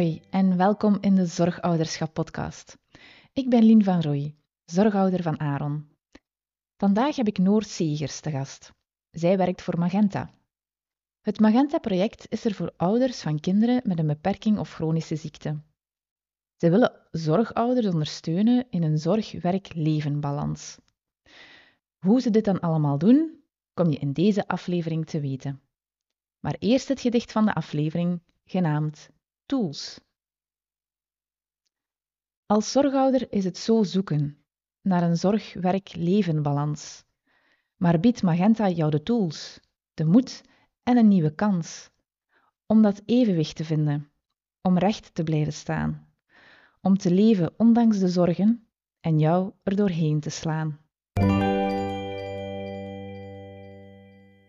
Hoi en welkom in de Zorgouderschap podcast. Ik ben Lien van Rooij, zorgouder van Aaron. Vandaag heb ik Noor Segers te gast. Zij werkt voor Magenta. Het Magenta-project is er voor ouders van kinderen met een beperking of chronische ziekte. Ze willen zorgouders ondersteunen in een zorg-werk-leven-balans. Hoe ze dit dan allemaal doen, kom je in deze aflevering te weten. Maar eerst het gedicht van de aflevering, genaamd Tools. Als zorgouder is het zo zoeken naar een zorg-werk-leven-balans. Maar biedt Magenta jou de tools, de moed en een nieuwe kans om dat evenwicht te vinden, om recht te blijven staan, om te leven ondanks de zorgen en jou er doorheen te slaan.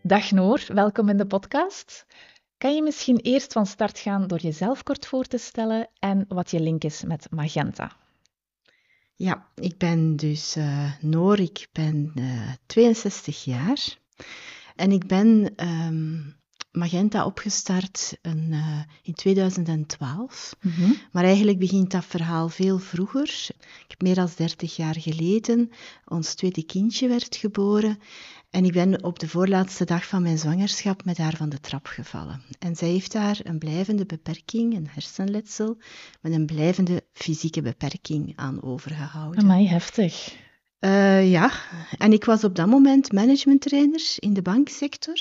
Dag Noor, welkom in de podcast. Kan je misschien eerst van start gaan door jezelf kort voor te stellen en wat je link is met Magenta? Ja, ik ben dus uh, Noor, ik ben uh, eh, 62 jaar en ik ben um, Magenta opgestart in, uh, in 2012. Mm -hmm. Maar eigenlijk begint dat verhaal veel vroeger. Ik heb meer dan 30 jaar geleden, ons tweede kindje werd geboren. En ik ben op de voorlaatste dag van mijn zwangerschap met haar van de trap gevallen. En zij heeft daar een blijvende beperking, een hersenletsel, met een blijvende fysieke beperking aan overgehouden. Amai, heftig. Uh, ja, en ik was op dat moment managementtrainer in de banksector.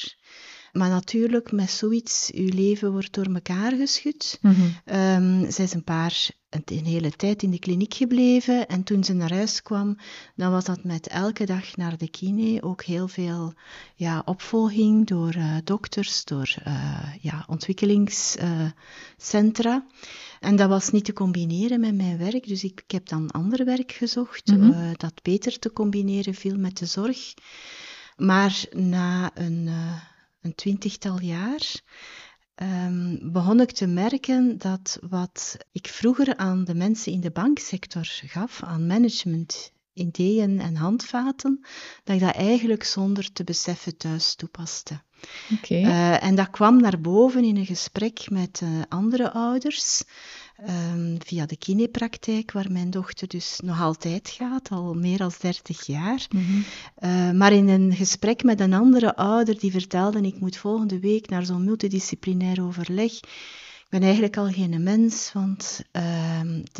Maar natuurlijk, met zoiets, uw leven wordt door elkaar geschud. Mm -hmm. zij is een paar, een, hele tijd in de kliniek gebleven. En toen ze naar huis kwam, dan was dat met elke dag naar de kine. Ook heel veel ja, opvolging door uh, dokters, door uh, ja, ontwikkelingscentra. en dat was niet te combineren met mijn werk. Dus ik, ik heb dan ander werk gezocht. Mm -hmm. dat beter te combineren viel met de zorg. Maar na een een twintigtal jaar, um, begon ik te merken dat wat ik vroeger aan de mensen in de banksector gaf, aan management, ideeën en handvaten, dat ik dat eigenlijk zonder te beseffen thuis toepaste. Okay. Uh, eh, en dat kwam naar boven in een gesprek met uh, andere ouders. Um, via de kinepraktijk, waar mijn dochter dus nog altijd gaat, al meer dan 30 jaar. Mm -hmm. uh, maar in een gesprek met een andere ouder, die vertelde, ik moet volgende week naar zo'n multidisciplinair overleg. Ik ben eigenlijk al geen mens, want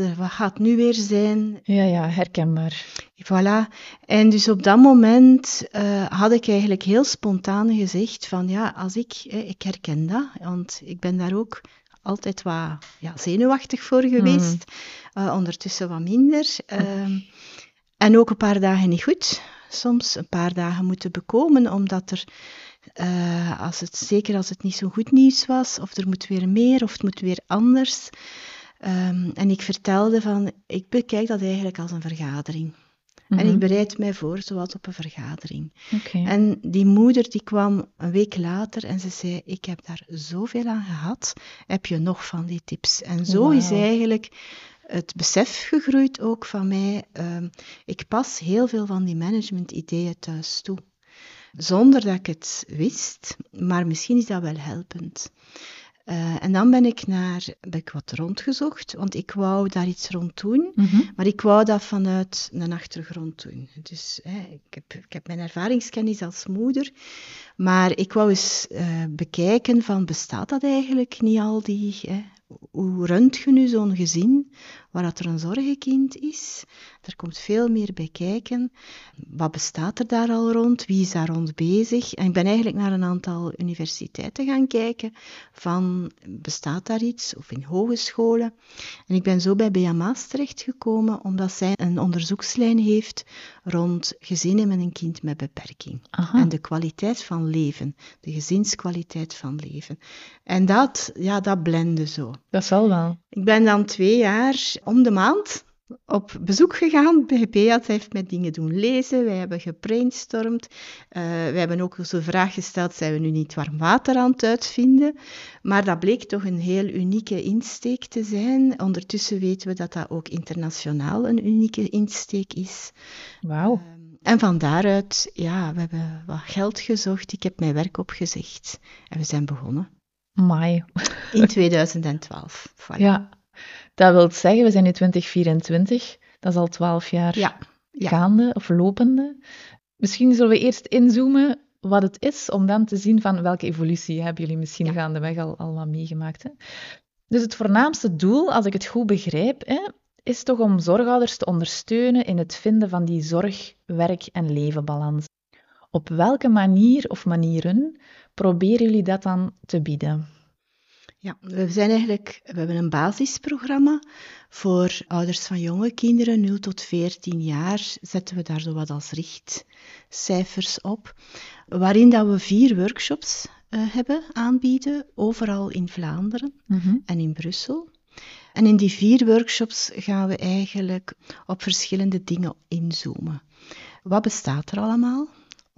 uh, wat gaat nu weer zijn? Ja, ja, herkenbaar. Voilà. En dus op dat moment uh, had ik eigenlijk heel spontaan gezegd van ja, als ik, ik herken dat, want ik ben daar ook altijd wat ja, zenuwachtig voor geweest. Mm. Uh, ondertussen wat minder. Uh, en ook een paar dagen niet goed. Soms een paar dagen moeten bekomen, omdat er, uh, als het, zeker als het niet zo goed nieuws was, of er moet weer meer, of het moet weer anders. Um, en ik vertelde van, ik bekijk dat eigenlijk als een vergadering. En ik mhm. bereid mij voor, zoals op een vergadering. Okay. En die moeder die kwam een week later en ze zei, ik heb daar zoveel aan gehad, heb je nog van die tips? En zo wow. is eigenlijk het besef gegroeid ook van mij, uh, ik pas heel veel van die management-ideeën thuis toe. Zonder dat ik het wist, maar misschien is dat wel helpend. Uh, en dan ben ik, naar, ben ik wat rondgezocht, want ik wou daar iets rond doen, mm -hmm. maar ik wou dat vanuit een achtergrond doen. Dus hè, ik, heb, ik heb mijn ervaringskennis als moeder, maar ik wou eens uh, bekijken van, bestaat dat eigenlijk niet al die... Hè, hoe runt je nu zo'n gezin waar dat er een zorgenkind is? Er komt veel meer bij kijken. Wat bestaat er daar al rond? Wie is daar rond bezig? En ik ben eigenlijk naar een aantal universiteiten gaan kijken van bestaat daar iets? Of in hogescholen. En ik ben zo bij BMA's terechtgekomen omdat zij een onderzoekslijn heeft rond gezinnen met een kind met beperking. Aha. En de kwaliteit van leven, de gezinskwaliteit van leven. En dat, ja, dat blende zo. Dat zal wel. Ik ben dan twee jaar om de maand op bezoek gegaan bij Beat. Heeft mij dingen doen lezen. Wij hebben gebrainstormd. Uh, wij hebben ook eens de vraag gesteld, zijn we nu niet warm water aan het uitvinden? Maar dat bleek toch een heel unieke insteek te zijn. Ondertussen weten we dat dat ook internationaal een unieke insteek is. Wauw. Uh, en van daaruit, ja, we hebben wat geld gezocht. Ik heb mijn werk opgezegd en we zijn begonnen. Mai. In 2012. Voilà. Ja, Dat wil zeggen, we zijn nu 2024, dat is al twaalf jaar Ja, ja. gaande of lopende. Misschien zullen we eerst inzoomen wat het is, om dan te zien van welke evolutie hebben jullie misschien Ja. gaandeweg al, al wat meegemaakt. Hè? Dus het voornaamste doel, als ik het goed begrijp, hè, is toch om zorgouders te ondersteunen in het vinden van die zorg, werk en levenbalans. Op welke manier of manieren proberen jullie dat dan te bieden? Ja, we zijn eigenlijk, we hebben een basisprogramma voor ouders van jonge kinderen, 0 tot 14 jaar, zetten we daar zo wat als richtcijfers op, waarin dat we vier workshops eh, hebben aanbieden, overal in Vlaanderen en in Brussel. En in die vier workshops gaan we eigenlijk op verschillende dingen inzoomen. Wat bestaat er allemaal?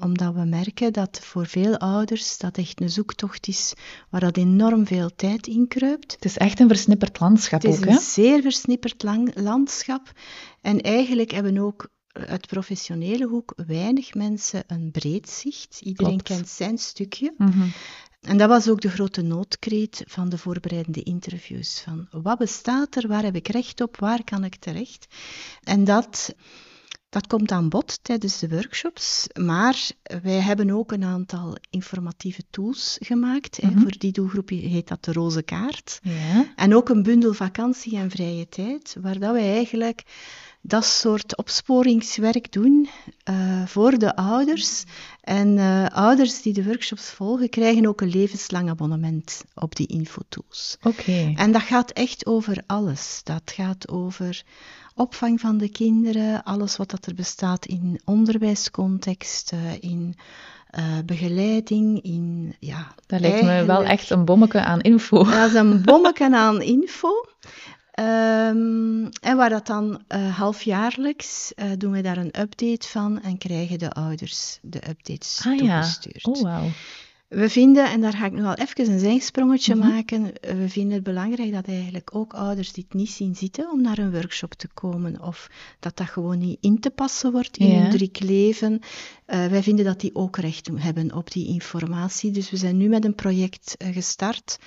Omdat we merken dat voor veel ouders dat echt een zoektocht is waar dat enorm veel tijd in kruipt. Het is echt een versnipperd landschap Het is ook, een hè? zeer versnipperd landschap. En eigenlijk hebben ook uit professionele hoek weinig mensen een breed zicht. Iedereen Klopt. kent zijn stukje. Mhm. En dat was ook de grote noodkreet van de voorbereidende interviews. Van wat bestaat er, waar heb ik recht op, waar kan ik terecht? En dat, dat komt aan bod tijdens de workshops. Maar wij hebben ook een aantal informatieve tools gemaakt. Mhm. Voor die doelgroep heet dat de roze kaart. Ja. En ook een bundel vakantie en vrije tijd, waar dat wij eigenlijk dat soort opsporingswerk doen eh, voor de ouders. En eh, ouders die de workshops volgen, krijgen ook een levenslang abonnement op die infotools. Oké. En dat gaat echt over alles. Dat gaat over opvang van de kinderen, alles wat dat er bestaat in onderwijscontext, eh, in eh, begeleiding, in... Ja, Dat lijkt me wel echt een bommetje aan info. dat is een bommetje aan info. Ehm, en waar dat dan eh, halfjaarlijks doen we daar een update van en krijgen de ouders de updates Ah ja. toegestuurd. Oh, wauw. We vinden, en daar ga ik nog wel even een zijsprongetje Mhm. maken, eh, we vinden het belangrijk dat eigenlijk ook ouders die het niet zien zitten om naar een workshop te komen of dat dat gewoon niet in te passen wordt in Ja. hun druk leven. Eh, wij vinden dat die ook recht hebben op die informatie. Dus we zijn nu met een project eh, gestart,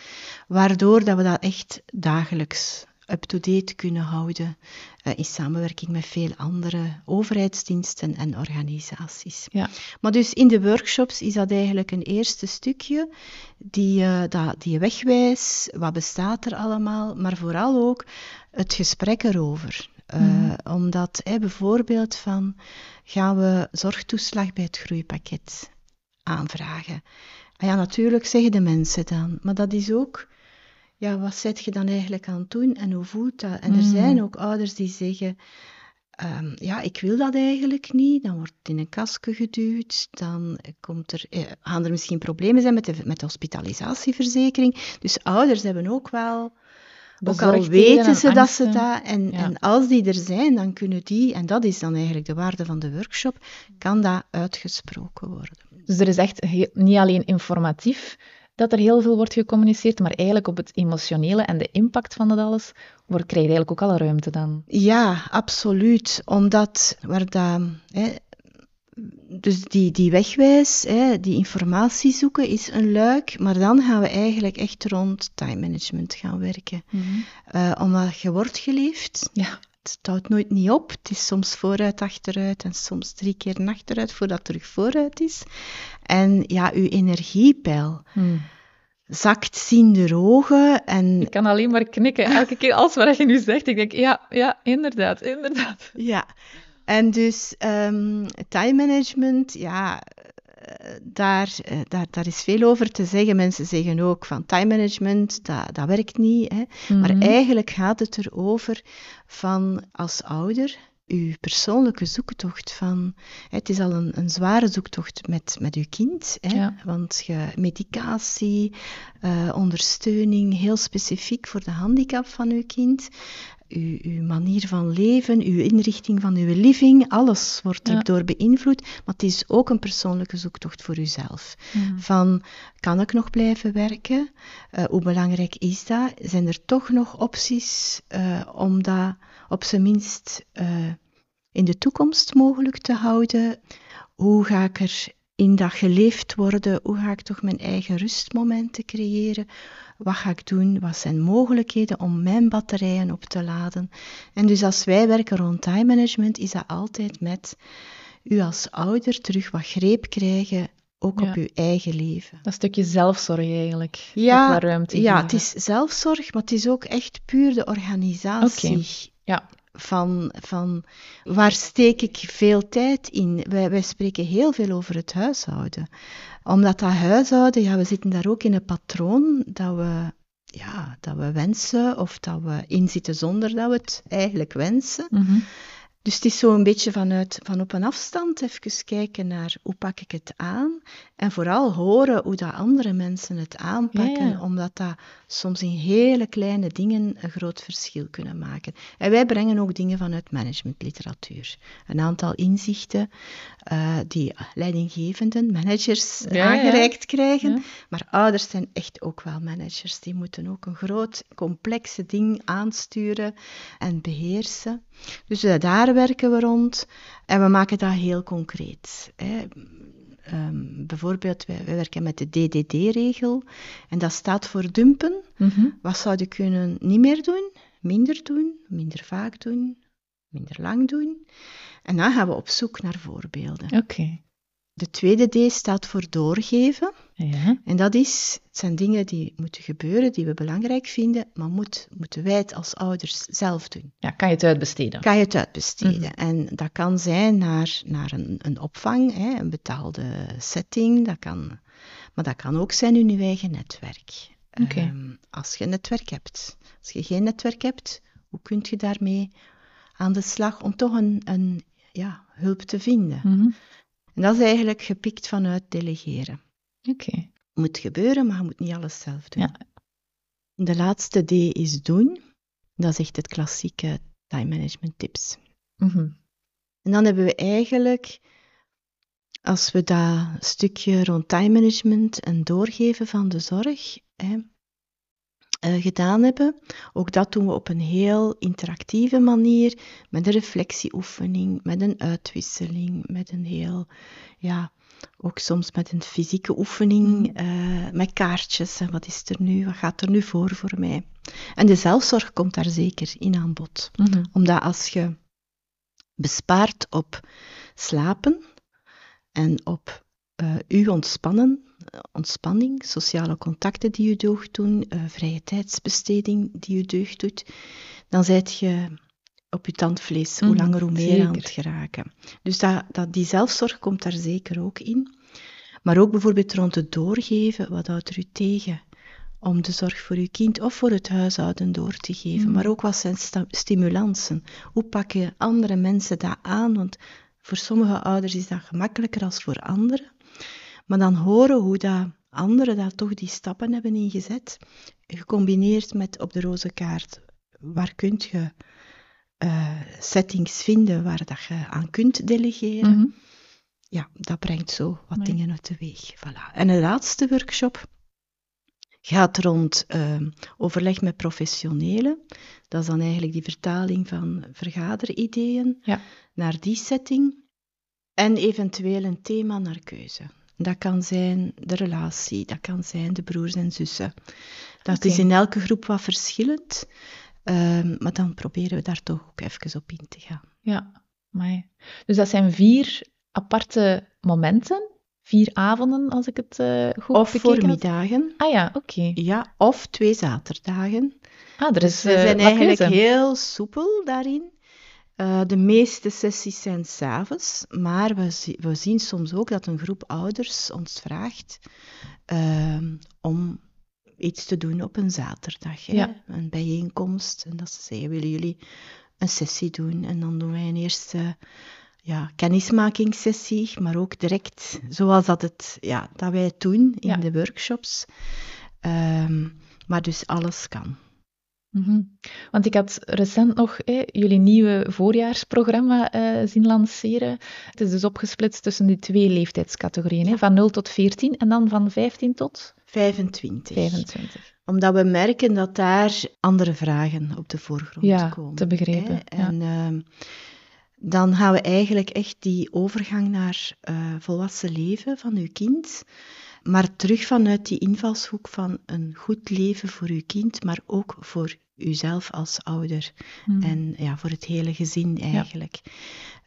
waardoor dat we dat echt dagelijks up-to-date kunnen houden eh, in samenwerking met veel andere overheidsdiensten en organisaties. Ja. Maar dus in de workshops is dat eigenlijk een eerste stukje, die, eh, dat, die wegwijs, wat bestaat er allemaal, maar vooral ook het gesprek erover. Eh, Mhm. Omdat hè, bijvoorbeeld van, gaan we zorgtoeslag bij het groeipakket aanvragen? Ah ja, natuurlijk zeggen de mensen dan, maar dat is ook, ja, wat zet je dan eigenlijk aan het doen en hoe voelt dat? En er Mhm. zijn ook ouders die zeggen, Ehm, ja, ik wil dat eigenlijk niet. Dan wordt het in een kastje geduwd. Dan komt er, eh, gaan er misschien problemen zijn met de, met de hospitalisatieverzekering. Dus ouders hebben ook wel, ook al weten en ze dat ze dat, en, Ja. en als die er zijn, dan kunnen die, en dat is dan eigenlijk de waarde van de workshop, kan dat uitgesproken worden. Dus er is echt heel- niet alleen informatief dat er heel veel wordt gecommuniceerd, maar eigenlijk op het emotionele en de impact van dat alles wordt, krijg je eigenlijk ook alle ruimte dan. Ja, absoluut. Omdat waar dat, hè, dus die, die wegwijs, hè, die informatie zoeken is een luik, maar dan gaan we eigenlijk echt rond time management gaan werken. Eh, omdat je wordt geleefd, Ja. Het houdt nooit niet op. Het is soms vooruit, achteruit en soms drie keer achteruit voordat het terug vooruit is. En ja, uw energiepeil Hm. zakt ziende ogen en Ik kan alleen maar knikken. Elke keer als wat je nu zegt, ik denk, ja, ja, inderdaad, inderdaad. Ja, en dus ehm, time management, ja, daar, eh, daar, daar is veel over te zeggen. Mensen zeggen ook van time management, dat, dat werkt niet. Hè. Maar Mhm. eigenlijk gaat het erover van als ouder uw persoonlijke zoektocht van... Het is al een, een zware zoektocht met, met uw kind, hè, Ja. want je, medicatie, eh, ondersteuning, heel specifiek voor de handicap van uw kind, uw, uw manier van leven, uw inrichting van uw living, alles wordt Ja. erdoor beïnvloed, maar het is ook een persoonlijke zoektocht voor uzelf. Van, kan ik nog blijven werken? Eh, hoe belangrijk is dat? Zijn er toch nog opties eh, om dat op zijn minst eh, in de toekomst mogelijk te houden? Hoe ga ik er in dat geleefd worden, hoe ga ik toch mijn eigen rustmomenten creëren? Wat ga ik doen? Wat zijn mogelijkheden om mijn batterijen op te laden? En dus als wij werken rond time management, is dat altijd met u als ouder terug wat greep krijgen, ook op uw eigen leven. Dat stukje zelfzorg eigenlijk. Ja, ruimte ja het is zelfzorg, maar het is ook echt puur de organisatie. Ja van, van waar steek ik veel tijd in? Wij, wij spreken heel veel over het huishouden. Omdat dat huishouden, ja, we zitten daar ook in een patroon dat we, ja, dat we wensen of dat we inzitten zonder dat we het eigenlijk wensen. Mm dus het is zo een beetje vanuit, van op een afstand even kijken naar hoe pak ik het aan. En vooral horen hoe dat andere mensen het aanpakken, omdat dat soms in hele kleine dingen een groot verschil kunnen maken. En wij brengen ook dingen vanuit managementliteratuur. Een aantal inzichten uh, die leidinggevenden, managers aangereikt krijgen. Maar ouders zijn echt ook wel managers. Die moeten ook een groot, complexe ding aansturen en beheersen. Dus uh, daar werken we rond en we maken dat heel concreet. Hè. Um, bijvoorbeeld, wij, wij, werken met de DDD-regel en dat staat voor dumpen. Mhm. Wat zou je kunnen niet meer doen, minder doen, minder vaak doen, minder lang doen? En dan gaan we op zoek naar voorbeelden. Oké. De tweede D staat voor doorgeven. Ja. En dat is, het zijn dingen die moeten gebeuren, die we belangrijk vinden, maar moet, moeten wij het als ouders zelf doen. Ja, kan je het uitbesteden? Kan je het uitbesteden. Mhm. En dat kan zijn naar, naar een, een opvang, hè, een betaalde setting, dat kan, maar dat kan ook zijn in je eigen netwerk. Okay. Um, als je een netwerk hebt. Als je geen netwerk hebt, hoe kun je daarmee aan de slag om toch een, een ja, hulp te vinden? Mm en dat is eigenlijk gepikt vanuit delegeren. Oké. Moet gebeuren, maar je moet niet alles zelf doen. Ja. De laatste D is doen. Dat is echt het klassieke time management tips. Mhm. En dan hebben we eigenlijk, als we dat stukje rond time management en doorgeven van de zorg, hè, uh, gedaan hebben. Ook dat doen we op een heel interactieve manier, met een reflectieoefening, met een uitwisseling, met een heel, ja, ook soms met een fysieke oefening, uh, met kaartjes. En wat is er nu? Wat gaat er nu voor voor mij? En de zelfzorg komt daar zeker in aan bod. Mhm. Omdat als je bespaart op slapen en op uh, u ontspannen, ontspanning, sociale contacten die je deugd doen, uh, vrije tijdsbesteding die je deugd doet, dan zijt je op je tandvlees hoe mm, langer hoe meer aan het geraken. Dus dat, dat, die zelfzorg komt daar zeker ook in. Maar ook bijvoorbeeld rond het doorgeven, wat houdt er u tegen? Om de zorg voor uw kind of voor het huishouden door te geven. Mm. Maar ook wat zijn stimulansen? Hoe pakken andere mensen dat aan? Want voor sommige ouders is dat gemakkelijker als voor anderen. Maar dan horen hoe dat anderen daar toch die stappen hebben ingezet, gecombineerd met op de roze kaart, waar kun je uh, settings vinden waar dat je aan kunt delegeren. Mhm. Ja, dat brengt zo wat dingen uit de weg. Voilà. En de laatste workshop gaat rond uh, overleg met professionelen. Dat is dan eigenlijk die vertaling van vergaderideeën ja. naar die setting. En eventueel een thema naar keuze. Dat kan zijn de relatie, dat kan zijn de broers en zussen. Dat is in elke groep wat verschillend, ehm, maar dan proberen we daar toch ook even op in te gaan. Ja, maar dus dat zijn vier aparte momenten, vier avonden, als ik het uh, goed Of voormiddagen. Ah ja, oké. Ja, of twee zaterdagen. Ah, er dus is, dus we zijn eigenlijk heel soepel daarin. Uh, de meeste sessies zijn s'avonds, maar we, we, zien soms ook dat een groep ouders ons vraagt uh, om iets te doen op een zaterdag. Ja. Een bijeenkomst. En dat ze zeggen, willen jullie een sessie doen? En dan doen wij een eerste ja, kennismakingssessie, maar ook direct zoals dat, het, ja, dat wij het doen in ja. de workshops. Um, maar dus alles kan. Mhm. Want ik had recent nog jullie nieuwe voorjaarsprogramma uh, zien lanceren. Het is dus opgesplitst tussen die twee leeftijdscategorieën, van 0 tot 14 en dan van 15 tot? 25. 25. Omdat we merken dat daar andere vragen op de voorgrond ja, komen. te begrijpen. En uh, dan gaan we eigenlijk echt die overgang naar uh, volwassen leven van uw kind, maar terug vanuit die invalshoek van een goed leven voor uw kind, maar ook voor uzelf als ouder hmm. en ja, voor het hele gezin eigenlijk.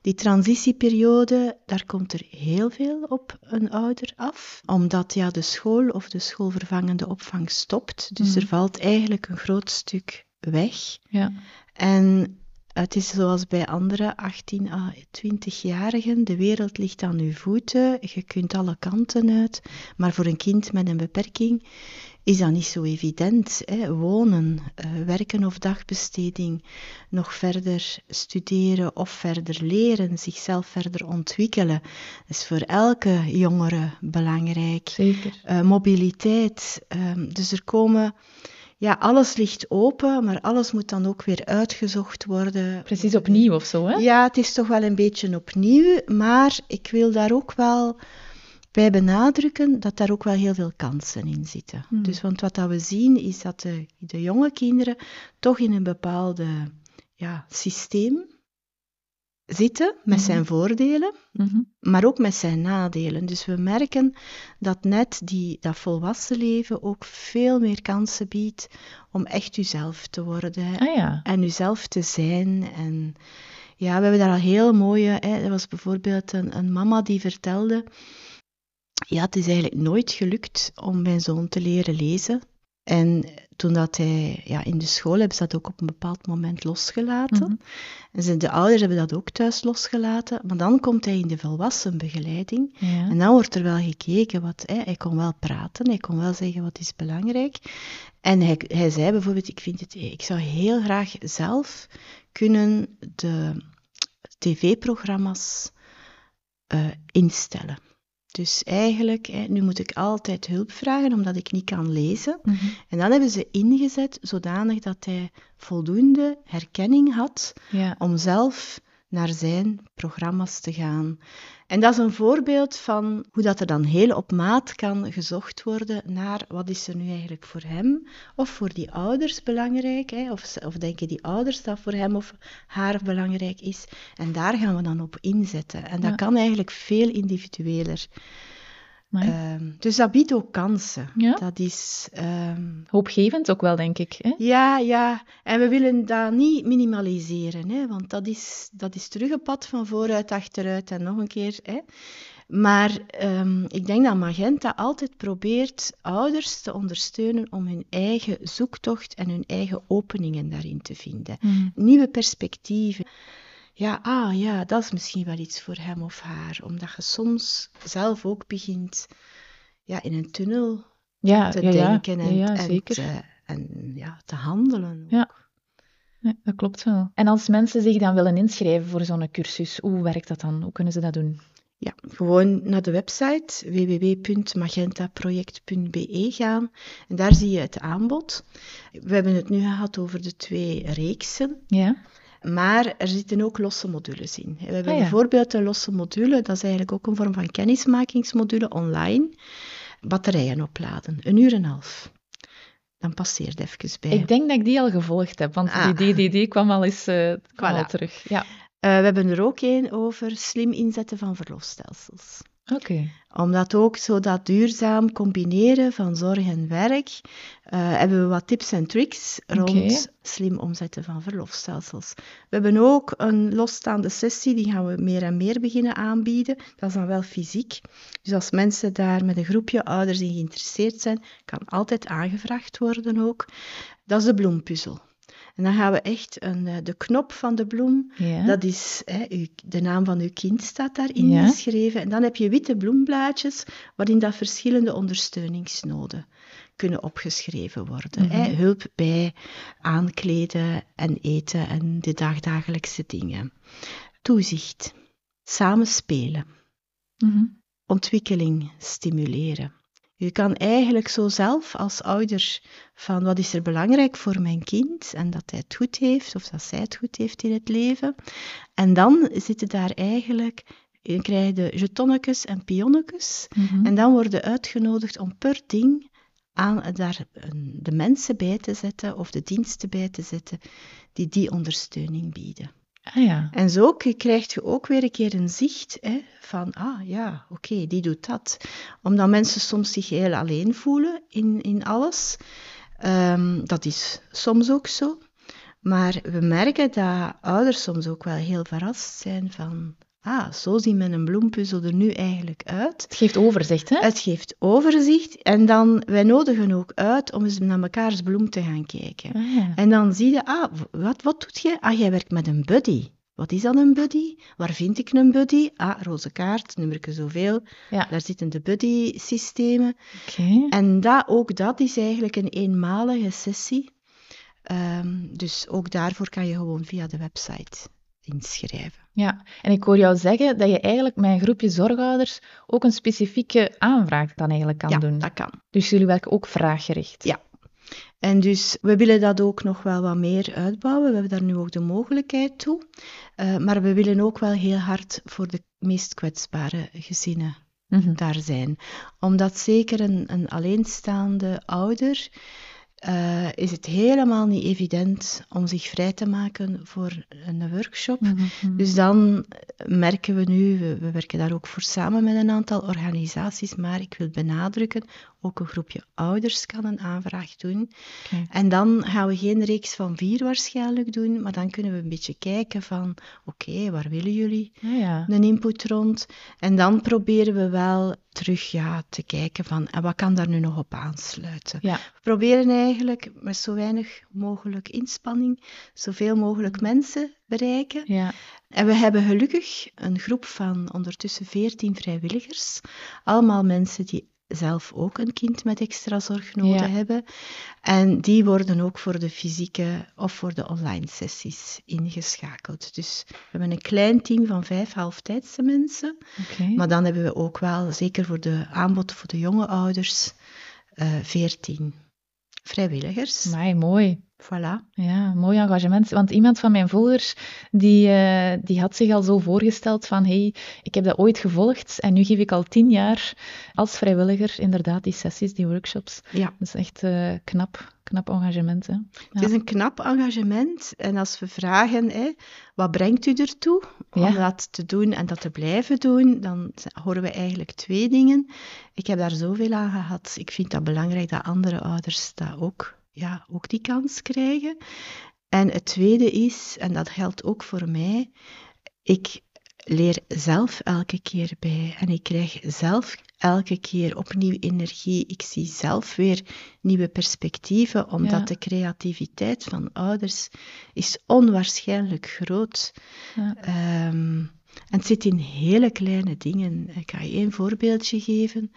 Die transitieperiode, daar komt er heel veel op een ouder af, omdat ja, de school of de schoolvervangende opvang stopt. Dus hmm. er valt eigenlijk een groot stuk weg. Ja. En het is zoals bij andere 18 à 20-jarigen, de wereld ligt aan uw voeten, je kunt alle kanten uit, maar voor een kind met een beperking is dat niet zo evident. Hè? Wonen, uh, werken of dagbesteding, nog verder studeren of verder leren, zichzelf verder ontwikkelen. Dat is voor elke jongere belangrijk. Zeker. Uh, mobiliteit. Uh, dus er komen ja, alles ligt open, maar alles moet dan ook weer uitgezocht worden. Precies opnieuw of zo, hè? Ja, het is toch wel een beetje opnieuw, maar ik wil daar ook wel bij benadrukken dat daar ook wel heel veel kansen in zitten. Hmm. Dus want wat dat we zien is dat de, de jonge kinderen toch in een bepaalde ja, systeem zitten met mhm. zijn voordelen, mhm. maar ook met zijn nadelen. Dus we merken dat net die, dat volwassen leven ook veel meer kansen biedt om echt uzelf te worden ah, ja. en uzelf te zijn. En ja, we hebben daar al heel mooie. Hè, er was bijvoorbeeld een, een mama die vertelde. Ja, het is eigenlijk nooit gelukt om mijn zoon te leren lezen. En toen dat hij ja, in de school hebben ze dat ook op een bepaald moment losgelaten. Mm En de ouders hebben dat ook thuis losgelaten. Maar dan komt hij in de volwassenbegeleiding. Ja. En dan wordt er wel gekeken. Wat, hè, hij kon wel praten, hij kon wel zeggen wat is belangrijk. En hij, hij zei bijvoorbeeld, ik, vind het, ik zou heel graag zelf kunnen de tv-programma's uh, instellen. Dus eigenlijk, hè, nu moet ik altijd hulp vragen omdat ik niet kan lezen. Mhm. En dan hebben ze ingezet zodanig dat hij voldoende herkenning had om zelf naar zijn programma's te gaan. En dat is een voorbeeld van hoe dat er dan heel op maat kan gezocht worden naar wat is er nu eigenlijk voor hem of voor die ouders belangrijk, hè? Of, of denken die ouders dat voor hem of haar belangrijk is. En daar gaan we dan op inzetten. En dat kan eigenlijk veel individueler. Um, dus dat biedt ook kansen. Ja. Dat is... Um, Hoopgevend ook wel, denk ik. Hè? Ja, ja. En we willen dat niet minimaliseren, hè? want dat is, dat is terug een pad van vooruit, achteruit en nog een keer. Hè? Maar um, ik denk dat Magenta altijd probeert ouders te ondersteunen om hun eigen zoektocht en hun eigen openingen daarin te vinden. Mm. Nieuwe perspectieven ja, ah ja, dat is misschien wel iets voor hem of haar. Omdat je soms zelf ook begint ja, in een tunnel ja, te denken en, en, te, en ja, te handelen. Ja. ja, dat klopt wel. En als mensen zich dan willen inschrijven voor zo'n cursus, hoe werkt dat dan? Hoe kunnen ze dat doen? Ja, gewoon naar de website www.magentaproject.be gaan en daar zie je het aanbod. We hebben het nu gehad over de twee reeksen. Ja. Maar er zitten ook losse modules in. We hebben ah, bijvoorbeeld een losse module, dat is eigenlijk ook een vorm van kennismakingsmodule online. Batterijen opladen, een uur en een half. Dan passeert even bij. Ik denk dat ik die al gevolgd heb, want ah. die DDD kwam al eens uh, kwam al terug. Ja. Uh, we hebben er ook een over slim inzetten van verlofstelsels. Oké. Omdat ook zo dat duurzaam combineren van zorg en werk, uh, hebben we wat tips en tricks rond slim omzetten van verlofstelsels. We hebben ook een losstaande sessie, die gaan we meer en meer beginnen aanbieden. Dat is dan wel fysiek. Dus als mensen daar met een groepje ouders in geïnteresseerd zijn, kan altijd aangevraagd worden ook. Dat is de bloempuzzel. En dan gaan we echt een, eh, de knop van de bloem, dat is, hè, de naam van uw kind staat daarin ja. geschreven. En dan heb je witte bloemblaadjes waarin dat verschillende ondersteuningsnoden kunnen opgeschreven worden. hè. Mhm. Hulp bij aankleden en eten en de dagdagelijkse dingen. Toezicht, samenspelen, mm ontwikkeling stimuleren. Je kan eigenlijk zo zelf als ouder van wat is er belangrijk voor mijn kind en dat hij het goed heeft of dat zij het goed heeft in het leven. En dan zitten daar eigenlijk, je krijgt de jetonnetjes en pionnetjes mhm. en dan worden uitgenodigd om per ding aan daar de mensen bij te zetten of de diensten bij te zetten die die ondersteuning bieden. Ah ja. En zo krijg je ook weer een keer een zicht hè, van, ah ja, oké, die doet dat. Omdat mensen soms zich heel alleen voelen in, in alles. Ehm, dat is soms ook zo. Maar we merken dat ouders soms ook wel heel verrast zijn van, ah, zo ziet mijn bloempuzzel er nu eigenlijk uit. Het geeft overzicht, hè? Het geeft overzicht en dan, wij nodigen ook uit om eens naar mekaars bloem te gaan kijken. Ah ja. En dan zie je, ah, wat, wat doet jij? Ah, jij werkt met een buddy. Wat is dan een buddy? Waar vind ik een buddy? Ah, roze kaart, nummer zoveel. Ja, Daar zitten de buddy-systemen. oké. En dat, ook dat is eigenlijk een eenmalige sessie. Ehm, dus ook daarvoor kan je gewoon via de website inschrijven. Ja, en ik hoor jou zeggen dat je eigenlijk met een groepje zorgouders ook een specifieke aanvraag dan eigenlijk kan ja, doen. dat kan. Dus jullie werken ook vraaggericht. Ja. En dus we willen dat ook nog wel wat meer uitbouwen. We hebben daar nu ook de mogelijkheid toe. Eh, maar we willen ook wel heel hard voor de meest kwetsbare gezinnen Mhm. daar zijn. Omdat zeker een, een alleenstaande ouder eh, is het helemaal niet evident om zich vrij te maken voor een workshop. Mhm. Dus dan merken we nu, we, we werken daar ook voor samen met een aantal organisaties, maar ik wil benadrukken, ook een groepje ouders kan een aanvraag doen. En dan gaan we geen reeks van vier waarschijnlijk doen, maar dan kunnen we een beetje kijken van, oké, waar willen jullie Ah ja. een input rond? En dan proberen we wel terug ja, te kijken van, en wat kan daar nu nog op aansluiten? Ja, We proberen eigenlijk met zo weinig mogelijk inspanning, zoveel mogelijk mensen bereiken. ja. En we hebben gelukkig een groep van ondertussen 14 vrijwilligers. Allemaal mensen die zelf ook een kind met extra zorgnoden Ja. hebben. En die worden ook voor de fysieke of voor de online sessies ingeschakeld. Dus we hebben een klein team van vijf halftijdse mensen. Maar dan hebben we ook wel, zeker voor de aanbod voor de jonge ouders, eh 14 vrijwilligers. Amai, mooi. Voilà. Ja, mooi engagement. Want iemand van mijn volgers, die, eh, die had zich al zo voorgesteld van hey, ik heb dat ooit gevolgd en nu geef ik al tien jaar als vrijwilliger inderdaad die sessies, die workshops. Ja. Dat is echt eh, knap, knap engagement. Hè? Het is een knap engagement. En als we vragen, hè, wat brengt u ertoe om Ja. dat te doen en dat te blijven doen, dan horen we eigenlijk twee dingen. Ik heb daar zoveel aan gehad. Ik vind dat belangrijk dat andere ouders dat ook, ja, ook die kans krijgen. En het tweede is, en dat geldt ook voor mij, ik leer zelf elke keer bij en ik krijg zelf elke keer opnieuw energie. Ik zie zelf weer nieuwe perspectieven, omdat Ja. de creativiteit van ouders is onwaarschijnlijk groot. Ja. Ehm, en het zit in hele kleine dingen. Ik ga je één voorbeeldje geven.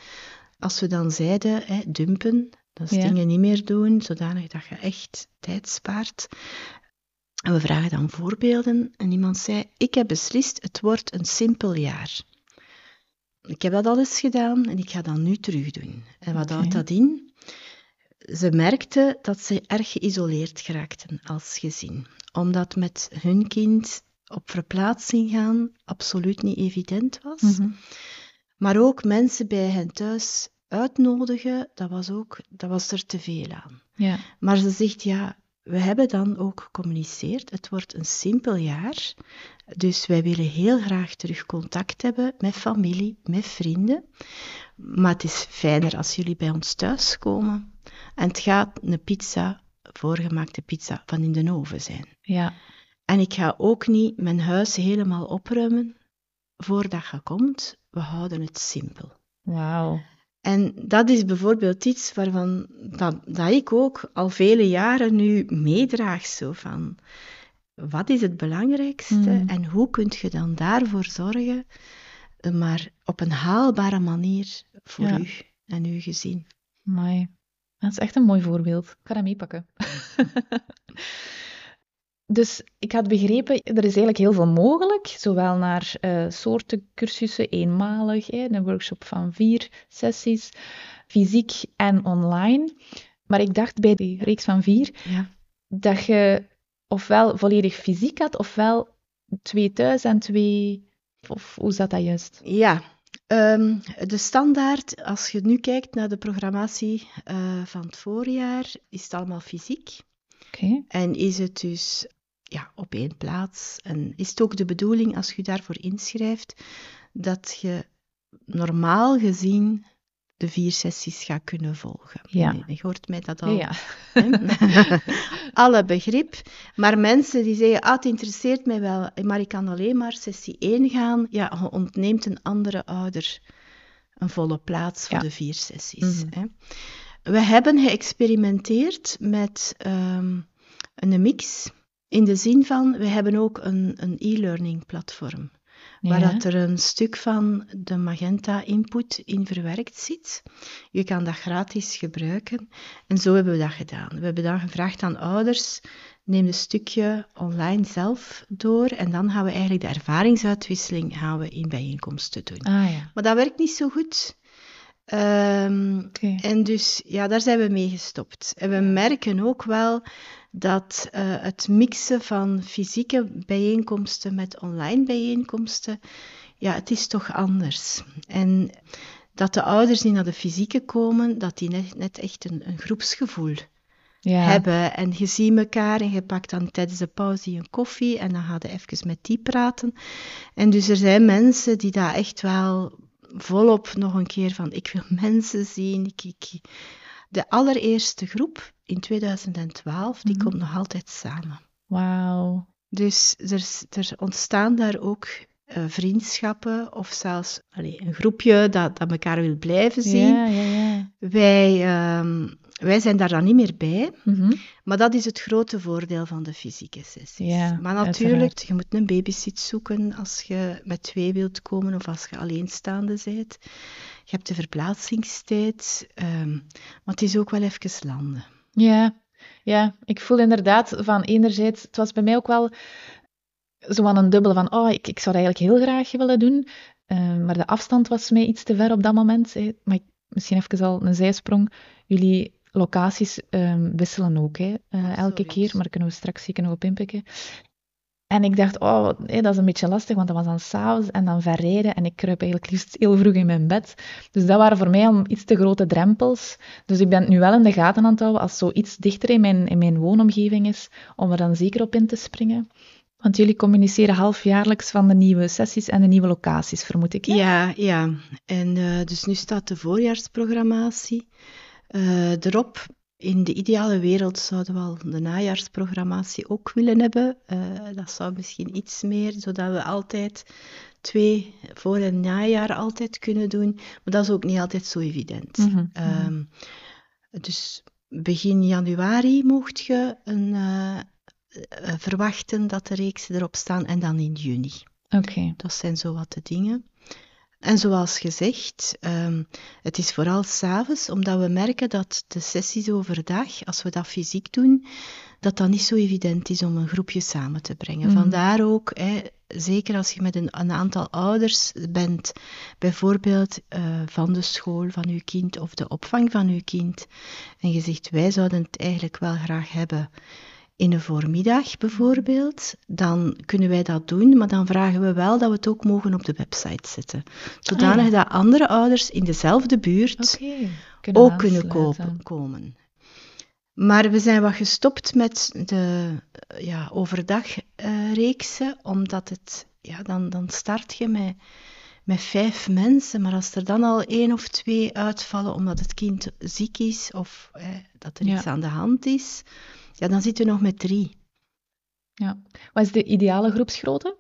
Als we dan zeiden, hè, dumpen, dat Ja. dingen niet meer doen, zodanig dat je echt tijd spaart. En we vragen dan voorbeelden en iemand zei, ik heb beslist, het wordt een simpel jaar. Ik heb dat al eens gedaan en ik ga dat nu terug doen. En wat Oké. houdt dat in? Ze merkten dat ze erg geïsoleerd geraakten als gezin. Omdat met hun kind op verplaatsing gaan absoluut niet evident was. Mhm. Maar ook mensen bij hen thuis uitnodigen, dat was, ook, dat was er te veel aan. Ja, Maar ze zegt, ja, we hebben dan ook gecommuniceerd. Het wordt een simpel jaar. Dus wij willen heel graag terug contact hebben met familie, met vrienden. Maar het is fijner als jullie bij ons thuis komen. En het gaat een pizza, voorgemaakte pizza, van in de oven zijn. ja, En ik ga ook niet mijn huis helemaal opruimen voordat je komt. We houden het simpel. wauw. En dat is bijvoorbeeld iets waarvan dat, dat ik ook al vele jaren nu meedraag. Zo van, wat is het belangrijkste Mm. en hoe kun je dan daarvoor zorgen, eh, maar op een haalbare manier voor Ja. u en uw gezin. Amai. Dat is echt een mooi voorbeeld. Ik ga dat meepakken. dus ik had begrepen, er is eigenlijk heel veel mogelijk, zowel naar eh, soorten cursussen, eenmalig, hè, een workshop van vier sessies, fysiek en online. Maar ik dacht bij die reeks van vier Ja. dat je ofwel volledig fysiek had, ofwel twee thuis en twee... Of hoe zat dat juist? Ja, ehm, de standaard, als je nu kijkt naar de programmatie eh, van het voorjaar, is het allemaal fysiek. Oké. En is het dus ja, op één plaats. En is het ook de bedoeling, als je daarvoor inschrijft, dat je normaal gezien de vier sessies gaat kunnen volgen. Ja. Je hoort mij dat al. Ja. Alle begrip. Maar mensen die zeggen, ah, het interesseert mij wel, maar ik kan alleen maar sessie 1 gaan, ja, je ontneemt een andere ouder een volle plaats voor Ja. de vier sessies. Mhm. hè. We hebben geëxperimenteerd met ehm, een mix, in de zin van, we hebben ook een, een e-learning platform waar dat er een stuk van de Magenta input in verwerkt zit. Je kan dat gratis gebruiken. En zo hebben we dat gedaan. We hebben dan gevraagd aan ouders, neem een stukje online zelf door en dan gaan we eigenlijk de ervaringsuitwisseling gaan we in bijeenkomsten doen. Ah ja, Maar dat werkt niet zo goed. Ehm, en dus ja, daar zijn we mee gestopt. En we merken ook wel dat eh, het mixen van fysieke bijeenkomsten met online bijeenkomsten, ja, het is toch anders. En dat de ouders die naar de fysieke komen, dat die net, net echt een, een groepsgevoel Ja. hebben. En je ziet elkaar en je pakt dan tijdens de pauze een koffie en dan ga je even met die praten. En dus er zijn mensen die daar echt wel volop nog een keer van, ik wil mensen zien. Ik, ik, de allereerste groep in 2012, die Mhm. komt nog altijd samen. Wauw. Dus er, er ontstaan daar ook eh, vriendschappen of zelfs allee, een groepje dat, dat elkaar wil blijven zien. Ja, ja, ja. Wij, ehm, wij zijn daar dan niet meer bij. Mhm. Maar dat is het grote voordeel van de fysieke sessies. Ja, maar natuurlijk, uiteraard. je moet een babysit zoeken als je met twee wilt komen of als je alleenstaande bent. Je hebt de verplaatsingstijd, ehm, maar het is ook wel even landen. Ja, ja, ik voel inderdaad van enerzijds, het was bij mij ook wel zo aan een dubbele van, oh, ik, ik zou dat eigenlijk heel graag willen doen, eh, maar de afstand was mij iets te ver op dat moment. hè. Maar ik- misschien even al een zijsprong. Jullie locaties ehm, wisselen ook, hè, eh, elke keer, maar daar kunnen we straks zeker nog op inpikken. En ik dacht, oh, dat is een beetje lastig, want dat was dan s'avonds en dan verrijden en ik kruip eigenlijk liefst heel vroeg in mijn bed. Dus dat waren voor mij al iets te grote drempels. Dus ik ben het nu wel in de gaten aan het houden als zoiets dichter in mijn, in mijn woonomgeving is, om er dan zeker op in te springen. Want jullie communiceren halfjaarlijks van de nieuwe sessies en de nieuwe locaties, vermoed ik. Ja, ja. En eh, dus nu staat de voorjaarsprogrammatie eh, erop. In de ideale wereld zouden we al de najaarsprogrammatie ook willen hebben. Eh, dat zou misschien iets meer, zodat we altijd twee voor- en najaar altijd kunnen doen. Maar dat is ook niet altijd zo evident. Mhm, mhm. Ehm, dus begin januari mocht je een, eh, eh, verwachten dat de reeksen erop staan en dan in juni. Oké. Dat zijn zo wat de dingen. En zoals gezegd, ehm, het is vooral s'avonds, omdat we merken dat de sessies overdag, als we dat fysiek doen, dat dat niet zo evident is om een groepje samen te brengen. Mhm. Vandaar ook, hè, zeker als je met een, een aantal ouders bent, bijvoorbeeld eh, van de school van uw kind of de opvang van uw kind, en je zegt, wij zouden het eigenlijk wel graag hebben in een voormiddag bijvoorbeeld, dan kunnen wij dat doen, maar dan vragen we wel dat we het ook mogen op de website zetten. Zodanig Ah, ja. dat andere ouders in dezelfde buurt ook kunnen kopen, komen. Maar we zijn wat gestopt met de eh, ja, overdagreeksen, omdat het, ja, dan, dan start je met, met vijf mensen, maar als er dan al één of twee uitvallen omdat het kind ziek is of eh, dat er Ja. iets aan de hand is, ja, dan zitten we nog met drie. Ja. Wat is de ideale groepsgrootte?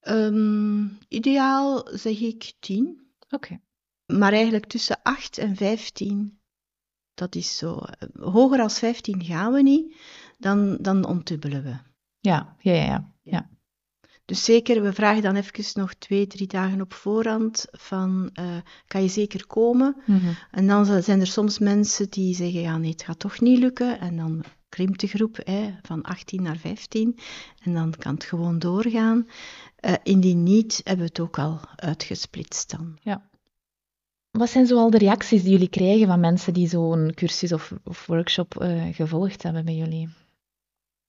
Ehm, ideaal zeg ik tien, Oké. maar eigenlijk tussen 8 en 15, dat is zo. eh, Hoger als 15 gaan we niet, dan, dan ontdubbelen we. Ja, ja, ja, ja. ja. Dus zeker, we vragen dan even nog twee, drie dagen op voorhand van, eh, kan je zeker komen? Mhm. En dan zijn er soms mensen die zeggen, ja nee, het gaat toch niet lukken. En dan krimpt de groep hè, van 18 naar 15 en dan kan het gewoon doorgaan. Eh, indien niet, hebben we het ook al uitgesplitst dan. Wat zijn zoal de reacties die jullie krijgen van mensen die zo'n cursus of, of workshop eh, gevolgd hebben bij jullie?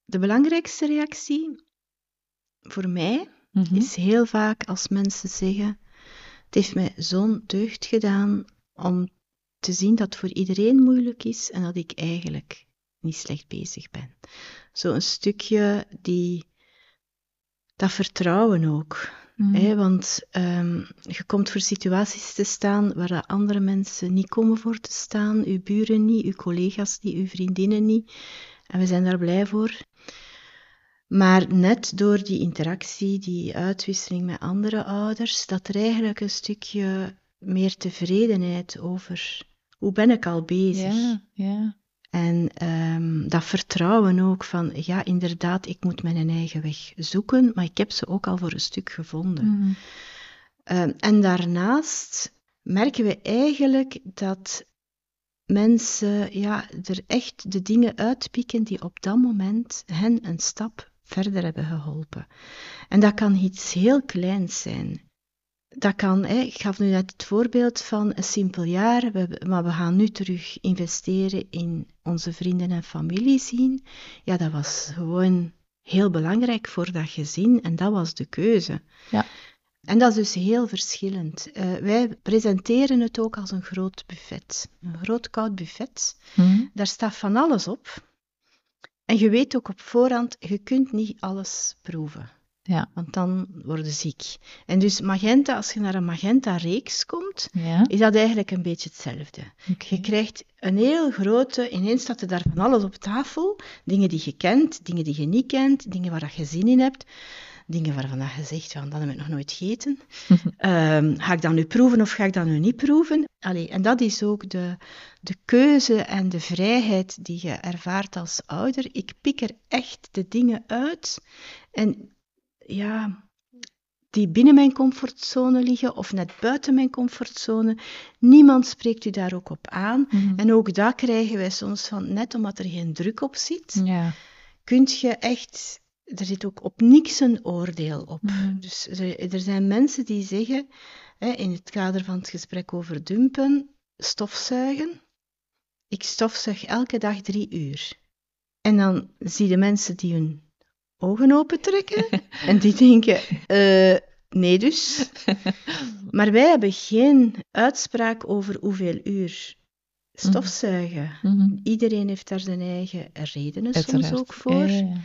De belangrijkste reactie voor mij Mhm. is heel vaak als mensen zeggen: Het heeft mij zo'n deugd gedaan om te zien dat het voor iedereen moeilijk is en dat ik eigenlijk niet slecht bezig ben. Zo'n stukje die dat vertrouwen ook. Mhm. Hè, want ehm, je komt voor situaties te staan waar andere mensen niet komen voor te staan. Uw buren niet, uw collega's niet, uw vriendinnen niet. En we zijn daar blij voor. Maar net door die interactie, die uitwisseling met andere ouders, dat er eigenlijk een stukje meer tevredenheid over hoe ben ik al bezig. Ja, ja. En ehm, dat vertrouwen ook van, ja, inderdaad, ik moet mijn eigen weg zoeken, maar ik heb ze ook al voor een stuk gevonden. Mhm. Ehm, en daarnaast merken we eigenlijk dat mensen ja, er echt de dingen uitpikken die op dat moment hen een stap verder hebben geholpen. En dat kan iets heel kleins zijn. Dat kan, hè, ik gaf nu net het voorbeeld van een simpel jaar, we, maar we gaan nu terug investeren in onze vrienden en familie zien. Ja, dat was gewoon heel belangrijk voor dat gezin en dat was de keuze. Ja. En dat is dus heel verschillend. Eh, wij presenteren het ook als een groot buffet. Een groot koud buffet. Mhm. Daar staat van alles op. En je weet ook op voorhand, je kunt niet alles proeven. Ja. Want dan worden ziek. En dus magenta, als je naar een magenta-reeks komt, Ja, is dat eigenlijk een beetje hetzelfde. Je krijgt een heel grote, ineens staat er daar van alles op tafel. Dingen die je kent, dingen die je niet kent, dingen waar dat je zin in hebt. Dingen waarvan dat je zegt, van, dat heb ik nog nooit gegeten. Ehm, ga ik dat nu proeven of ga ik dat nu niet proeven? Allee, en dat is ook de, de keuze en de vrijheid die je ervaart als ouder. Ik pik er echt de dingen uit. En ja, die binnen mijn comfortzone liggen of net buiten mijn comfortzone. Niemand spreekt u daar ook op aan. Mhm. En ook dat krijgen wij soms van, net omdat er geen druk op zit, Ja. kunt je echt, er zit ook op niks een oordeel op. Mhm. Dus er, er zijn mensen die zeggen, hè, in het kader van het gesprek over dumpen, stofzuigen. Ik stofzuig elke dag drie uur. En dan zie je mensen die hun ogen opentrekken en die denken, eh, nee dus. Maar wij hebben geen uitspraak over hoeveel uur stofzuigen. Mhm. Iedereen heeft daar zijn eigen redenen soms ook voor. Ja, ja, ja.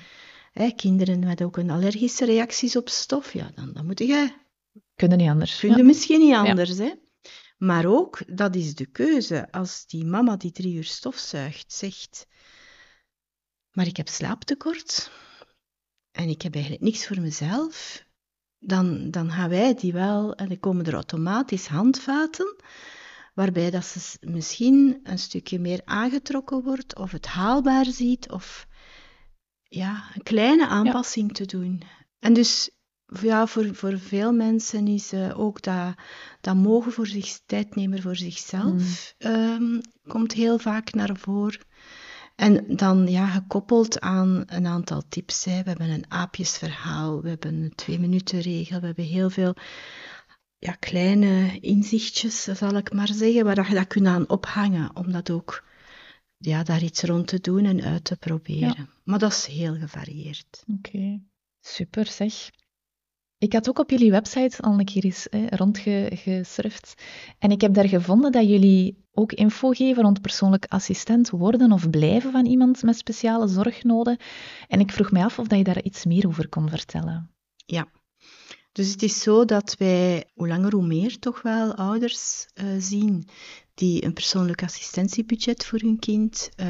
Hè, kinderen met ook een allergische reacties op stof, ja, dan, dan moet je, Kunnen niet anders. Ja. misschien niet anders. Hè? Maar ook, dat is de keuze. Als die mama die drie uur stofzuigt zegt, maar ik heb slaaptekort en ik heb eigenlijk niks voor mezelf, dan, dan gaan wij die wel, en dan komen er automatisch handvaten, waarbij dat ze misschien een stukje meer aangetrokken wordt, of het haalbaar ziet, of ja, een kleine aanpassing te doen. En dus ja, voor, voor veel mensen is eh, ook dat, dat mogen voor zich, tijd nemen voor zichzelf, ehm, komt heel vaak naar voren. En dan ja, gekoppeld aan een aantal tips. Hè. We hebben een aapjesverhaal, we hebben een twee-minuten-regel, we hebben heel veel ja, kleine inzichtjes, zal ik maar zeggen, waar dat je dat kunt aan ophangen, om dat ook ja, daar iets rond te doen en uit te proberen. Maar dat is heel gevarieerd. Oké, super zeg. Ik had ook op jullie website al een keer eens hè, rondgesurfd. En ik heb daar gevonden dat jullie ook info geven rond persoonlijk assistent worden of blijven van iemand met speciale zorgnoden. En ik vroeg mij af of dat je daar iets meer over kon vertellen. Ja. Dus het is zo dat wij hoe langer hoe meer toch wel ouders eh, zien die een persoonlijk assistentiebudget voor hun kind eh,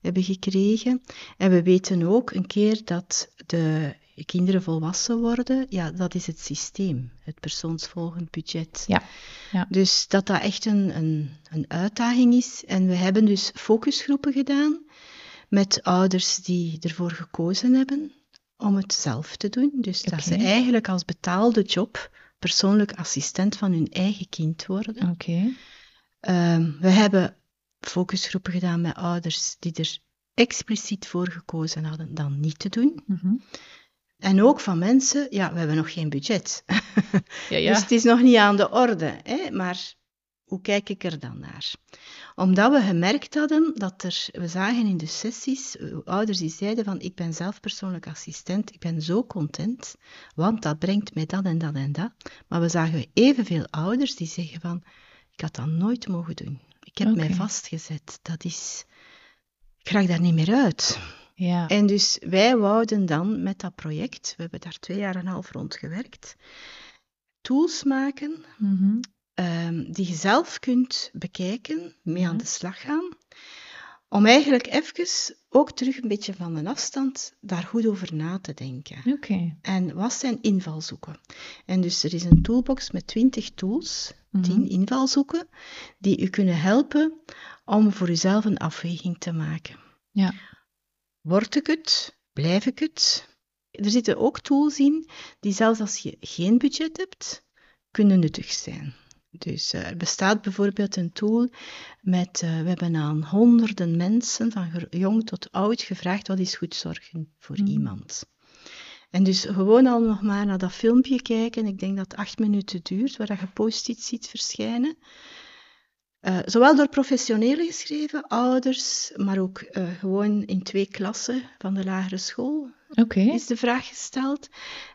hebben gekregen. En we weten ook een keer dat de kinderen volwassen worden, ja, dat is het systeem, het persoonsvolgend budget. Ja, ja. Dus dat dat echt een, een, een uitdaging is. En we hebben dus focusgroepen gedaan met ouders die ervoor gekozen hebben om het zelf te doen. Dus dat ze eigenlijk als betaalde job persoonlijk assistent van hun eigen kind worden. Oké. Ehm, we hebben focusgroepen gedaan met ouders die er expliciet voor gekozen hadden dan niet te doen. Mhm. En ook van mensen, ja, we hebben nog geen budget. Ja, ja. Dus het is nog niet aan de orde. Hè? Maar hoe kijk ik er dan naar? Omdat we gemerkt hadden dat er, we zagen in de sessies, eh, ouders die zeiden van ik ben zelf persoonlijk assistent, ik ben zo content, want dat brengt mij dat en dat en dat. Maar we zagen evenveel ouders die zeggen van ik had dat nooit mogen doen. Ik heb mij vastgezet. Dat is, ik raak daar niet meer uit. Ja. En dus wij wouden dan met dat project, we hebben daar twee jaar en een half rond gewerkt, tools maken Mhm. ehm, die je zelf kunt bekijken, mee aan Ja. de slag gaan, om eigenlijk even ook terug een beetje van een afstand daar goed over na te denken. Oké. En wat zijn invalshoeken? En dus er is een toolbox met 20 tools, Mhm. 10 invalshoeken, die u kunnen helpen om voor uzelf een afweging te maken. Ja. Word ik het? Blijf ik het? Er zitten ook tools in die zelfs als je geen budget hebt, kunnen nuttig zijn. Dus eh, er bestaat bijvoorbeeld een tool met, eh, we hebben aan honderden mensen, van jong tot oud, gevraagd wat is goed zorgen voor Mhm. iemand. En dus gewoon al nog maar naar dat filmpje kijken, ik denk dat het acht minuten duurt, waar je post-its ziet verschijnen. Eh, zowel door professionelen geschreven, ouders, maar ook eh, gewoon in twee klassen van de lagere school is de vraag gesteld.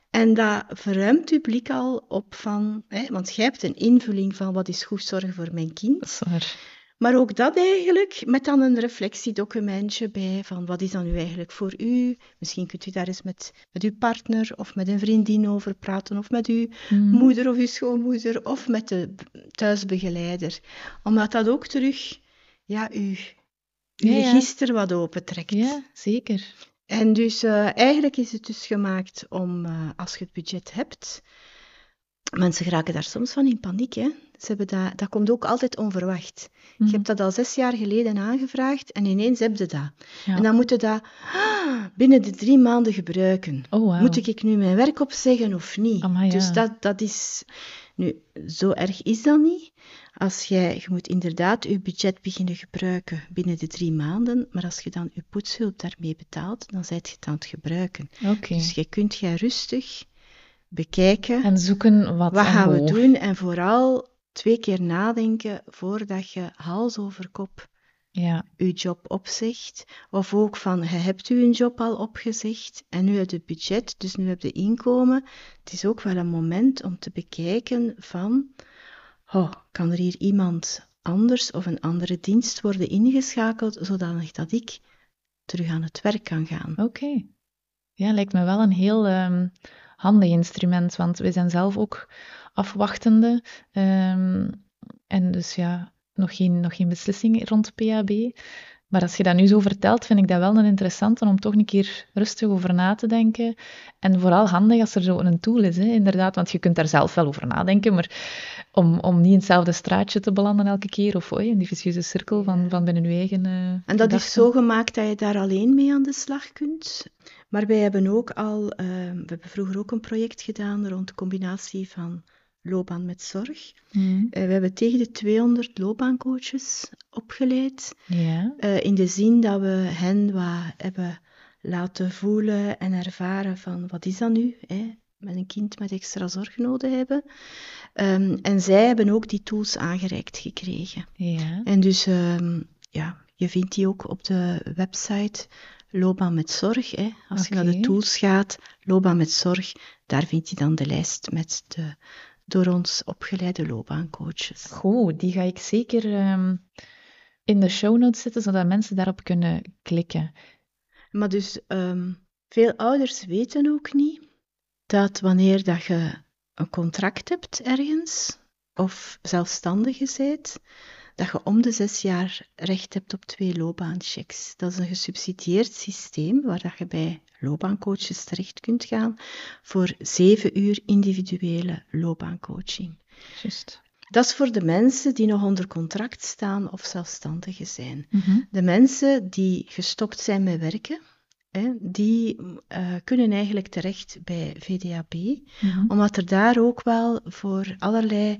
En dat verruimt uw blik al op van, hè, want jij hebt een invulling van wat is goed zorgen voor mijn kind. Dat is waar. Maar ook dat eigenlijk, met dan een reflectiedocumentje bij van wat is dan nu eigenlijk voor u. Misschien kunt u daar eens met, met uw partner of met een vriendin over praten of met uw Mhm. moeder of uw schoonmoeder of met de thuisbegeleider. Omdat dat ook terug ja, uw, uw Ja, ja. register wat opentrekt. Ja, zeker. En dus eh, eigenlijk is het dus gemaakt om, eh, als je het budget hebt, mensen geraken daar soms van in paniek. Hè? Ze hebben dat, dat komt ook altijd onverwacht. Mhm. Je hebt dat al zes jaar geleden aangevraagd en ineens heb je dat. Ja. En dan moet je dat ah, binnen de drie maanden gebruiken. Oh. Moet ik nu mijn werk opzeggen of niet? Amai, ja. Dus dat, dat is... Nu, zo erg is dat niet. Als jij, je moet inderdaad je budget beginnen gebruiken binnen de drie maanden, maar als je dan je poetshulp daarmee betaalt, dan zijt je het aan het gebruiken. Dus je kunt jij rustig bekijken, En zoeken wat, wat gaan we doen, en vooral twee keer nadenken voordat je hals over kop Ja. je job opzegt. Of ook van, je hebt u een job al opgezegd en nu heb je het budget, dus nu heb je inkomen. Het is ook wel een moment om te bekijken van, oh, kan er hier iemand anders of een andere dienst worden ingeschakeld, zodanig dat ik terug aan het werk kan gaan. Oké. Ja, lijkt me wel een heel ehm, handig instrument, want we zijn zelf ook afwachtende. ehm, en dus ja, nog geen, nog geen beslissing rond PHB. Maar als je dat nu zo vertelt, vind ik dat wel een interessante om toch een keer rustig over na te denken. En vooral handig als er zo een tool is, hè, inderdaad. Want je kunt daar zelf wel over nadenken, maar om, om niet in hetzelfde straatje te belanden elke keer, of oei, in die vicieuze cirkel van, van binnen je eigen eh, En dat gedachten. is zo gemaakt dat je daar alleen mee aan de slag kunt. Maar wij hebben ook al, eh, we hebben vroeger ook een project gedaan rond de combinatie van loopbaan met zorg. Mhm. Eh, we hebben tegen de 200 loopbaancoaches opgeleid. Eh, in de zin dat we hen wat hebben laten voelen en ervaren van wat is dat nu? Hè? Met een kind met extra zorgnoden hebben. Ehm, en zij hebben ook die tools aangereikt gekregen. Ja. En dus ehm, ja, je vindt die ook op de website Loopbaan met Zorg. Hè. Als je naar de tools gaat, Loopbaan met Zorg, daar vind je dan de lijst met de door ons opgeleide loopbaancoaches. Goed, die ga ik zeker ehm, in de show notes zetten, zodat mensen daarop kunnen klikken. Maar dus ehm, veel ouders weten ook niet dat wanneer dat je een contract hebt ergens, of zelfstandige bent, dat je om de zes jaar recht hebt op twee loopbaanchecks. Dat is een gesubsidieerd systeem waar dat je bij loopbaancoaches terecht kunt gaan voor zeven uur individuele loopbaancoaching. Juist. Dat is voor de mensen die nog onder contract staan of zelfstandigen zijn. Mhm. De mensen die gestopt zijn met werken, hè, die eh, kunnen eigenlijk terecht bij VDAB, Mhm. omdat er daar ook wel voor allerlei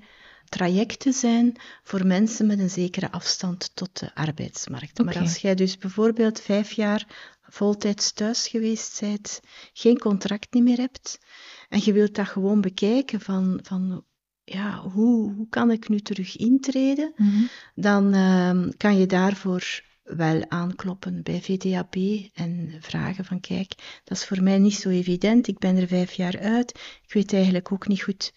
trajecten zijn voor mensen met een zekere afstand tot de arbeidsmarkt. Maar als jij dus bijvoorbeeld vijf jaar voltijds thuis geweest bent, geen contract niet meer hebt, en je wilt dat gewoon bekijken van, van ja, hoe, hoe kan ik nu terug intreden? Mhm. dan ehm, kan je daarvoor wel aankloppen bij VDAB en vragen van kijk, dat is voor mij niet zo evident, ik ben er vijf jaar uit, ik weet eigenlijk ook niet goed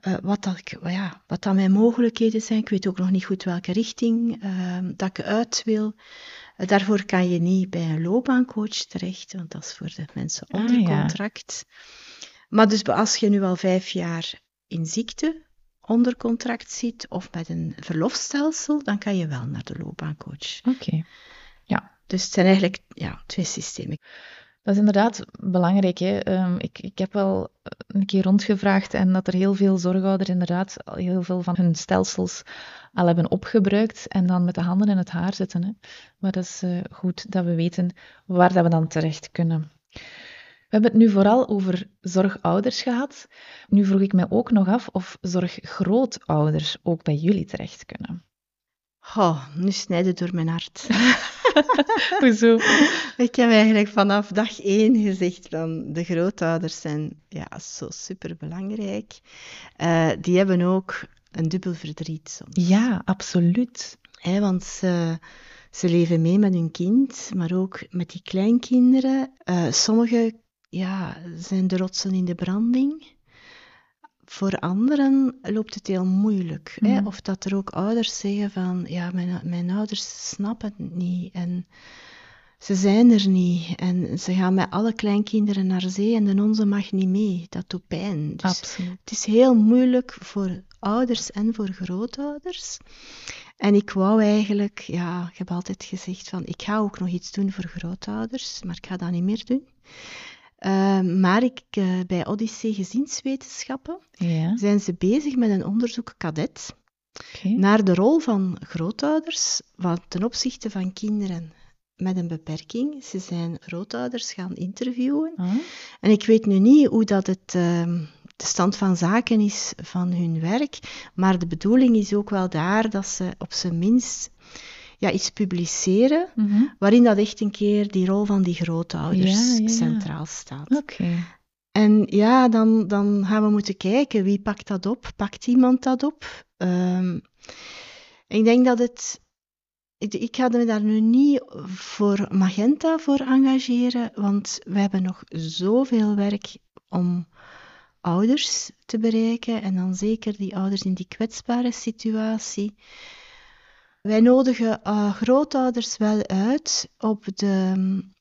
eh, wat, dat, ik- ja, wat dat mijn mogelijkheden zijn. Ik weet ook nog niet goed welke richting eh, dat ik uit wil. Eh, daarvoor kan je niet bij een loopbaancoach terecht, want dat is voor de mensen Ah, onder ja. contract. Maar dus als je nu al vijf jaar in ziekte onder contract zit of met een verlofstelsel, dan kan je wel naar de loopbaancoach. Oké. Dus het zijn eigenlijk ja, twee systemen. Dat is inderdaad belangrijk. Hè. Ehm, ik, ik heb wel een keer rondgevraagd en dat er heel veel zorgouders inderdaad heel veel van hun stelsels al hebben opgebruikt en dan met de handen in het haar zitten. Hè. Maar dat is eh, goed dat we weten waar dat we dan terecht kunnen. We hebben het nu vooral over zorgouders gehad. Nu vroeg ik me ook nog af of zorggrootouders ook bij jullie terecht kunnen. Oh, nu snijden door mijn hart. Hoezo? Ik heb eigenlijk vanaf dag één gezegd van de grootouders zijn ja, zo superbelangrijk. Eh die hebben ook een dubbel verdriet soms. Ja, absoluut. Want ze, ze leven mee met hun kind, maar ook met die kleinkinderen. Eh Sommigen ja, zijn de rotsen in de branding. Voor anderen loopt het heel moeilijk. Hè? Mhm. Of dat er ook ouders zeggen van, ja, mijn, mijn ouders snappen het niet. En ze zijn er niet. En ze gaan met alle kleinkinderen naar zee en de onze mag niet mee. Dat doet pijn. Dus Absoluut. het is heel moeilijk voor ouders en voor grootouders. En ik wou eigenlijk, ja, ik heb altijd gezegd van, ik ga ook nog iets doen voor grootouders, maar ik ga dat niet meer doen. Eh, maar ik, eh, bij Odyssee Gezinswetenschappen Ja, zijn ze bezig met een onderzoek cadet oké. naar de rol van grootouders wat ten opzichte van kinderen met een beperking. Ze zijn grootouders gaan interviewen Ah, en ik weet nu niet hoe dat het, ehm, de stand van zaken is van hun werk, maar de bedoeling is ook wel daar dat ze op zijn minst ja, iets publiceren mhm. waarin dat echt een keer die rol van die grootouders Ja, ja, centraal staat. Oké. En ja, dan, dan gaan we moeten kijken wie pakt dat op. Pakt iemand dat op? Ehm, ik denk dat het. Ik, ik ga me daar nu niet voor Magenta voor engageren, want we hebben nog zoveel werk om ouders te bereiken en dan zeker die ouders in die kwetsbare situatie. Wij nodigen eh, grootouders wel uit op de,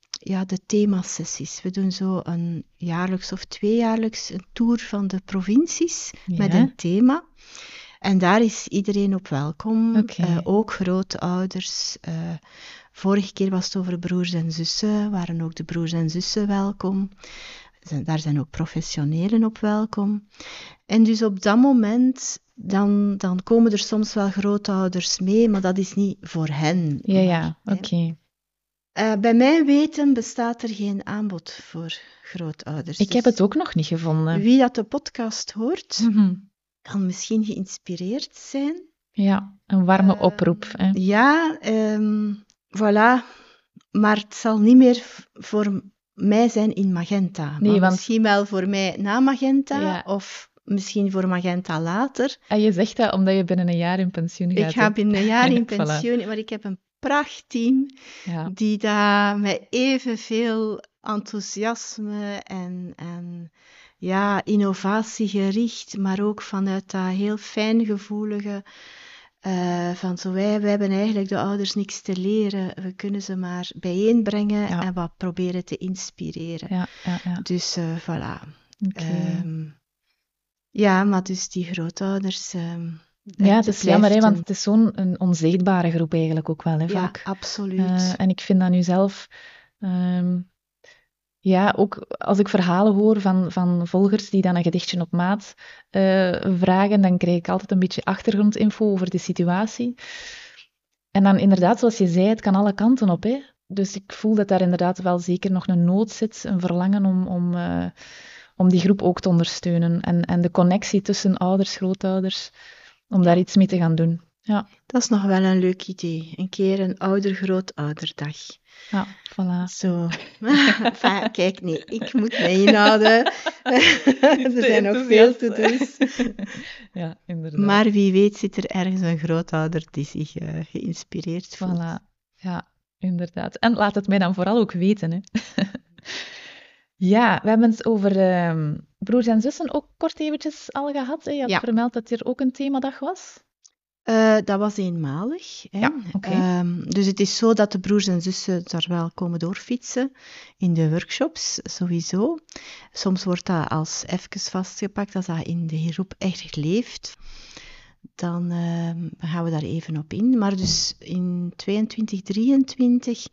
ja, de themasessies. We doen zo een jaarlijks of tweejaarlijks een tour van de provincies met een thema. En daar is iedereen op welkom, eh, ook grootouders. eh vorige keer was het over broers en zussen, waren ook de broers en zussen welkom. Daar zijn ook professionelen op welkom. En dus op dat moment, dan, dan komen er soms wel grootouders mee, maar dat is niet voor hen. Ja, ja, oké. Eh, bij mijn weten bestaat er geen aanbod voor grootouders. Ik heb Dus het ook nog niet gevonden. Wie dat de podcast hoort, Mhm. kan misschien geïnspireerd zijn. Ja, een warme Eh, oproep. Hè. Ja, ehm, voilà. Maar het zal niet meer voor mij zijn in Magenta. Nee, maar want- Misschien wel voor mij na Magenta, Ja. of misschien voor Magenta later. En je zegt dat omdat je binnen een jaar in pensioen gaat. Ik ga binnen een jaar in Voilà. pensioen, maar ik heb een prachtteam Ja. die daar met evenveel enthousiasme en, en ja, innovatiegericht, maar ook vanuit dat heel fijngevoelige eh van zo wij, wij hebben eigenlijk de ouders niks te leren, we kunnen ze maar bijeenbrengen Ja. en wat proberen te inspireren. Ja, ja, ja. Dus eh voilà. Oké. Ehm, ja, maar dus die grootouders... ehm, ja, het is jammer, hè, want het is zo'n een onzichtbare groep eigenlijk ook wel, hè, Ja, vaak. absoluut. Eh, en ik vind dat nu zelf... ehm, ja, ook als ik verhalen hoor van, van volgers die dan een gedichtje op maat eh, vragen, dan krijg ik altijd een beetje achtergrondinfo over de situatie. En dan inderdaad, zoals je zei, het kan alle kanten op. Hè? Dus ik voel dat daar inderdaad wel zeker nog een nood zit, een verlangen om, om, eh, om die groep ook te ondersteunen. En, en de connectie tussen ouders, grootouders, om daar iets mee te gaan doen. Ja, Dat is nog wel een leuk idee. Een keer een ouder-grootouderdag. ja voilà. Zo. enfin, kijk, nee, ik moet mij inhouden. er zijn nog veel te doen. ja, inderdaad. Maar wie weet zit er ergens een grootouder die zich eh, geïnspireerd voelt. Voilà, ja, inderdaad. En laat het mij dan vooral ook weten. Hè. Ja, we hebben het over ehm, broers en zussen ook kort eventjes al gehad. Hè? Je had Ja. vermeld dat er ook een themadag was. Eh, dat was eenmalig. Hè. Ja. Ehm, dus het is zo dat de broers en zussen daar wel komen doorfietsen in de workshops, sowieso. Soms wordt dat als even vastgepakt, als dat in de groep echt leeft. Dan ehm, gaan we daar even op in. Maar dus in 22, 23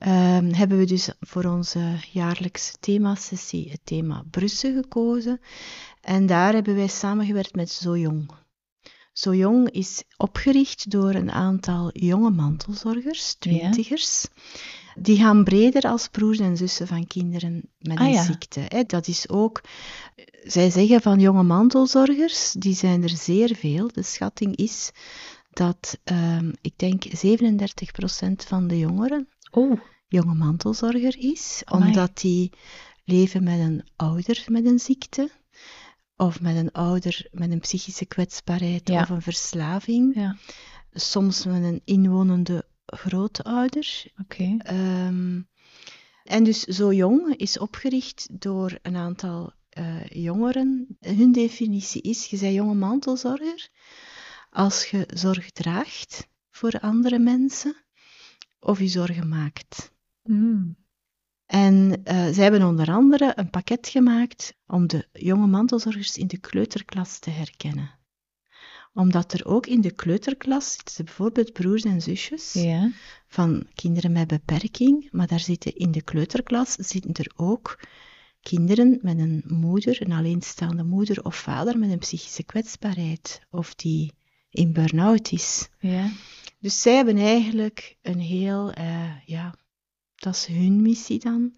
ehm, hebben we dus voor onze jaarlijkse themasessie het thema Brussen gekozen. En daar hebben wij samengewerkt met Zo Jong. Zo Jong is opgericht door een aantal jonge mantelzorgers, twintigers. Die gaan breder als broers en zussen van kinderen met Ah, een ja. ziekte. Hè. Dat is ook, zij zeggen van jonge mantelzorgers, die zijn er zeer veel. De schatting is dat, ehm, ik denk, 37% van de jongeren Oh, jonge mantelzorger is, Amai. omdat die leven met een ouder met een ziekte, of met een ouder met een psychische kwetsbaarheid Ja. of een verslaving, ja, soms met een inwonende grootouder. oké. Ehm, en dus Zo Jong is opgericht door een aantal eh, jongeren. Hun definitie is, je bent jonge mantelzorger als je zorg draagt voor andere mensen of je zorgen maakt. Mm. En eh, zij hebben onder andere een pakket gemaakt om de jonge mantelzorgers in de kleuterklas te herkennen. Omdat er ook in de kleuterklas zitten bijvoorbeeld broers en zusjes Ja, van kinderen met beperking, maar daar zitten in de kleuterklas zitten er ook kinderen met een moeder, een alleenstaande moeder of vader met een psychische kwetsbaarheid of die in burn-out is. ja. Dus zij hebben eigenlijk een heel, eh, ja, dat is hun missie dan,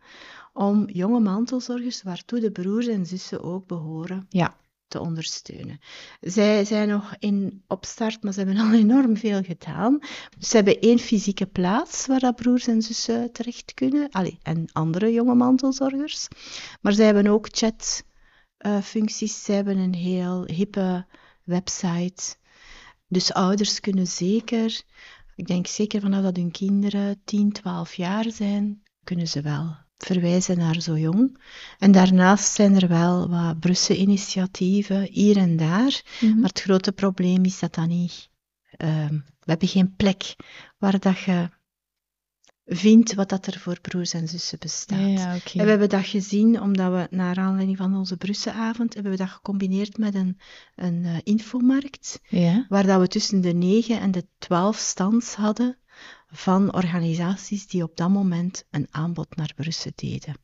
om jonge mantelzorgers, waartoe de broers en zussen ook behoren, Ja. te ondersteunen. Zij zijn nog in opstart, maar ze hebben al enorm veel gedaan. Ze hebben één fysieke plaats waar dat broers en zussen terecht kunnen, Allee, en andere jonge mantelzorgers. Maar zij hebben ook chatfuncties, ze hebben een heel hippe website. Dus ouders kunnen zeker, ik denk zeker vanaf dat hun kinderen 10, 12 jaar zijn, kunnen ze wel verwijzen naar zo jong. En daarnaast zijn er wel wat Brussen-initiatieven hier en daar. Mhm. Maar het grote probleem is dat dat niet... ehm, we hebben geen plek waar dat je vindt wat dat er voor broers en zussen bestaat. Ja. En we hebben dat gezien omdat we, naar aanleiding van onze Brussenavond, hebben we dat gecombineerd met een, een eh, infomarkt, Ja, waar dat we tussen de 9 en de 12 stands hadden van organisaties die op dat moment een aanbod naar Brussel deden.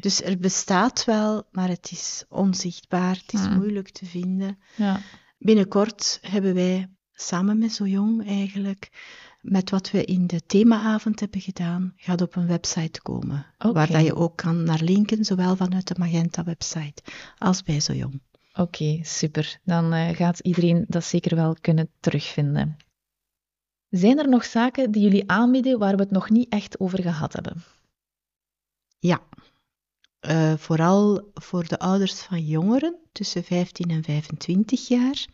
Dus er bestaat wel, maar het is onzichtbaar, het is Hmm. moeilijk te vinden. Ja, Binnenkort hebben wij samen met Zo Jong eigenlijk, met wat we in de themaavond hebben gedaan, gaat op een website komen. Waar dat je ook kan naar linken, zowel vanuit de Magenta-website als bij Zo Jong. oké, super. Dan eh, gaat iedereen dat zeker wel kunnen terugvinden. Zijn er nog zaken die jullie aanbieden waar we het nog niet echt over gehad hebben? Ja, Eh, vooral voor de ouders van jongeren tussen 15 en 25 jaar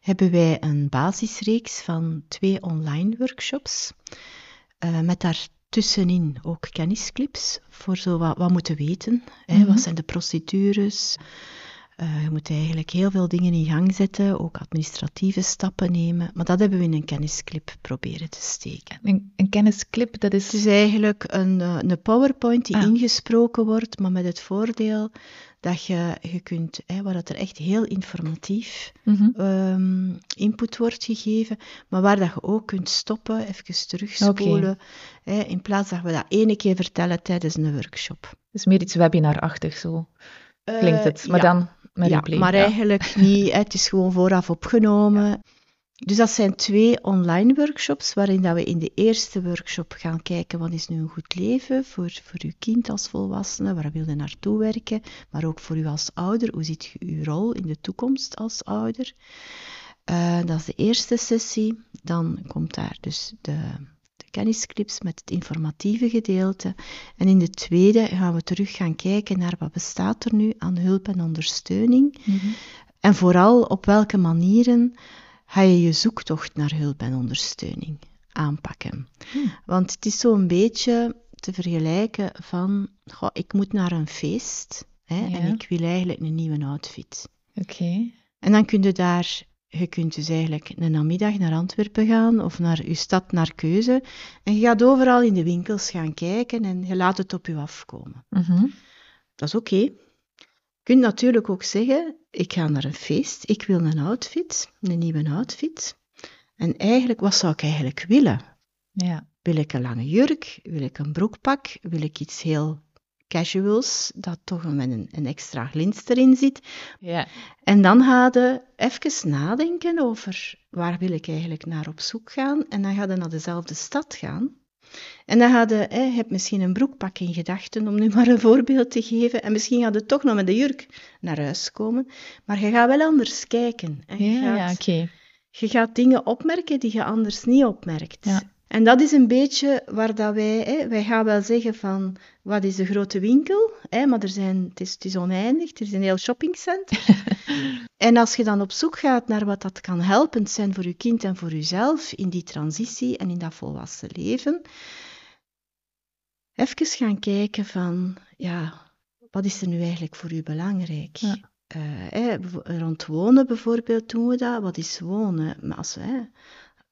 hebben wij een basisreeks van twee online workshops. eh, met daartussenin ook kennisclips voor zo wat, wat moeten weten. Hè, Mhm. Wat zijn de procedures? Eh, je moet eigenlijk heel veel dingen in gang zetten, ook administratieve stappen nemen. Maar dat hebben we in een kennisclip proberen te steken. Een, een kennisclip, dat is... Het is eigenlijk een, eh, een PowerPoint die Ah. ingesproken wordt, maar met het voordeel dat je, je kunt, hè, waar dat er echt heel informatief Mhm. ehm, input wordt gegeven, maar waar dat je ook kunt stoppen, even terugspolen, hè, in plaats dat we dat ene keer vertellen tijdens een workshop. Het is meer iets webinarachtig, zo klinkt het. Eh, Maar ja. dan met ja, maar ja. eigenlijk niet. Het is gewoon vooraf opgenomen. Dus dat zijn twee online workshops, waarin dat we in de eerste workshop gaan kijken wat is nu een goed leven voor, voor uw kind als volwassene, waar wil je naartoe werken, maar ook voor u als ouder, hoe ziet je uw rol in de toekomst als ouder. Eh, dat is de eerste sessie. Dan komt daar dus de kennisclips met het informatieve gedeelte. En in de tweede gaan we terug gaan kijken naar wat bestaat er nu aan hulp en ondersteuning. Mhm. En vooral op welke manieren ga je je zoektocht naar hulp en ondersteuning aanpakken. Hmm. Want het is zo'n beetje te vergelijken van, goh, ik moet naar een feest. Hè? Ja. En ik wil eigenlijk een nieuwe outfit. Oké. En dan kun je daar, je kunt dus eigenlijk een namiddag naar Antwerpen gaan of naar je stad naar keuze. En je gaat overal in de winkels gaan kijken en je laat het op je afkomen. Mhm. Dat is oké. Je kunt natuurlijk ook zeggen, ik ga naar een feest, ik wil een outfit, een nieuwe outfit. En eigenlijk, wat zou ik eigenlijk willen? Ja. Wil ik een lange jurk? Wil ik een broekpak? Wil ik iets heel casuals, dat toch met een, een extra glins erin zit? Ja. En dan ga je even nadenken over waar wil ik eigenlijk naar op zoek gaan. En dan ga je naar dezelfde stad gaan. En dan ga je, hè, je hebt misschien een broekpak in gedachten, om nu maar een voorbeeld te geven. En misschien ga je toch nog met de jurk naar huis komen. Maar je gaat wel anders kijken. En je, Ja, ja, gaat, oké. je gaat dingen opmerken die je anders niet opmerkt. Ja. En dat is een beetje waar dat wij, hè, wij gaan wel zeggen van, wat is de grote winkel? Hè, maar er zijn, het, is, het is oneindig, er is een heel shoppingcenter. en als je dan op zoek gaat naar wat dat kan helpend zijn voor je kind en voor jezelf in die transitie en in dat volwassen leven, even gaan kijken van, ja, wat is er nu eigenlijk voor u belangrijk? Ja. Eh, hè, rond wonen bijvoorbeeld doen we dat. Wat is wonen? Maar als, hè,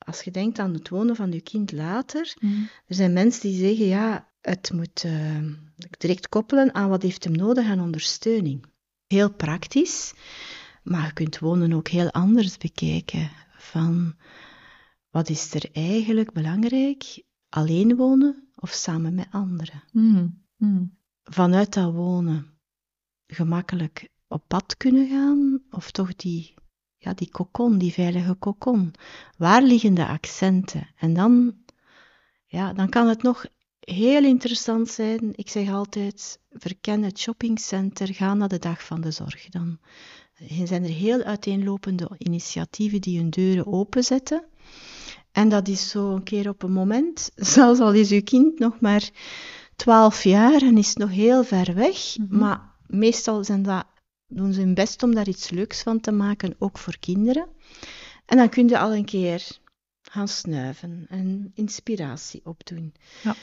als je denkt aan het wonen van je kind later, Mhm. er zijn mensen die zeggen, ja, het moet eh, direct koppelen aan wat heeft hem nodig aan ondersteuning. Heel praktisch, maar je kunt wonen ook heel anders bekijken. Van, wat is er eigenlijk belangrijk? Alleen wonen of samen met anderen? Mhm. Mhm. Vanuit dat wonen gemakkelijk op pad kunnen gaan, of toch die, ja, die kokon, die veilige kokon. Waar liggen de accenten? En dan, ja, dan kan het nog heel interessant zijn. Ik zeg altijd, verken het shoppingcenter, ga naar de dag van de zorg. Dan zijn er heel uiteenlopende initiatieven die hun deuren openzetten. En dat is zo een keer op een moment, zelfs al is uw kind nog maar 12 jaar en is nog heel ver weg, Mhm. maar meestal zijn dat, doen ze hun best om daar iets leuks van te maken, ook voor kinderen. En dan kun je al een keer gaan snuiven en inspiratie opdoen. Ja.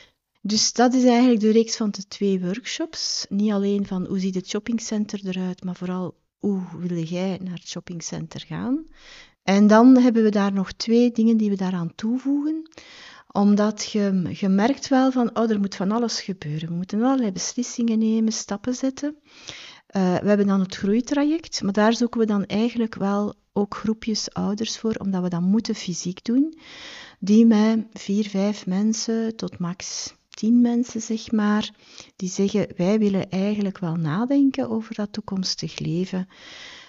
Dus dat is eigenlijk de reeks van de twee workshops. Niet alleen van hoe ziet het shoppingcenter eruit, maar vooral hoe wil jij naar het shoppingcenter gaan. En dan hebben we daar nog twee dingen die we daaraan toevoegen omdat je, je merkt wel van, oh, er moet van alles gebeuren. We moeten allerlei beslissingen nemen, stappen zetten. Eh, we hebben dan het groeitraject, maar daar zoeken we dan eigenlijk wel ook groepjes ouders voor, omdat we dat moeten fysiek doen. Die met vier, vijf mensen tot max tien mensen, zeg maar, die zeggen, wij willen eigenlijk wel nadenken over dat toekomstig leven.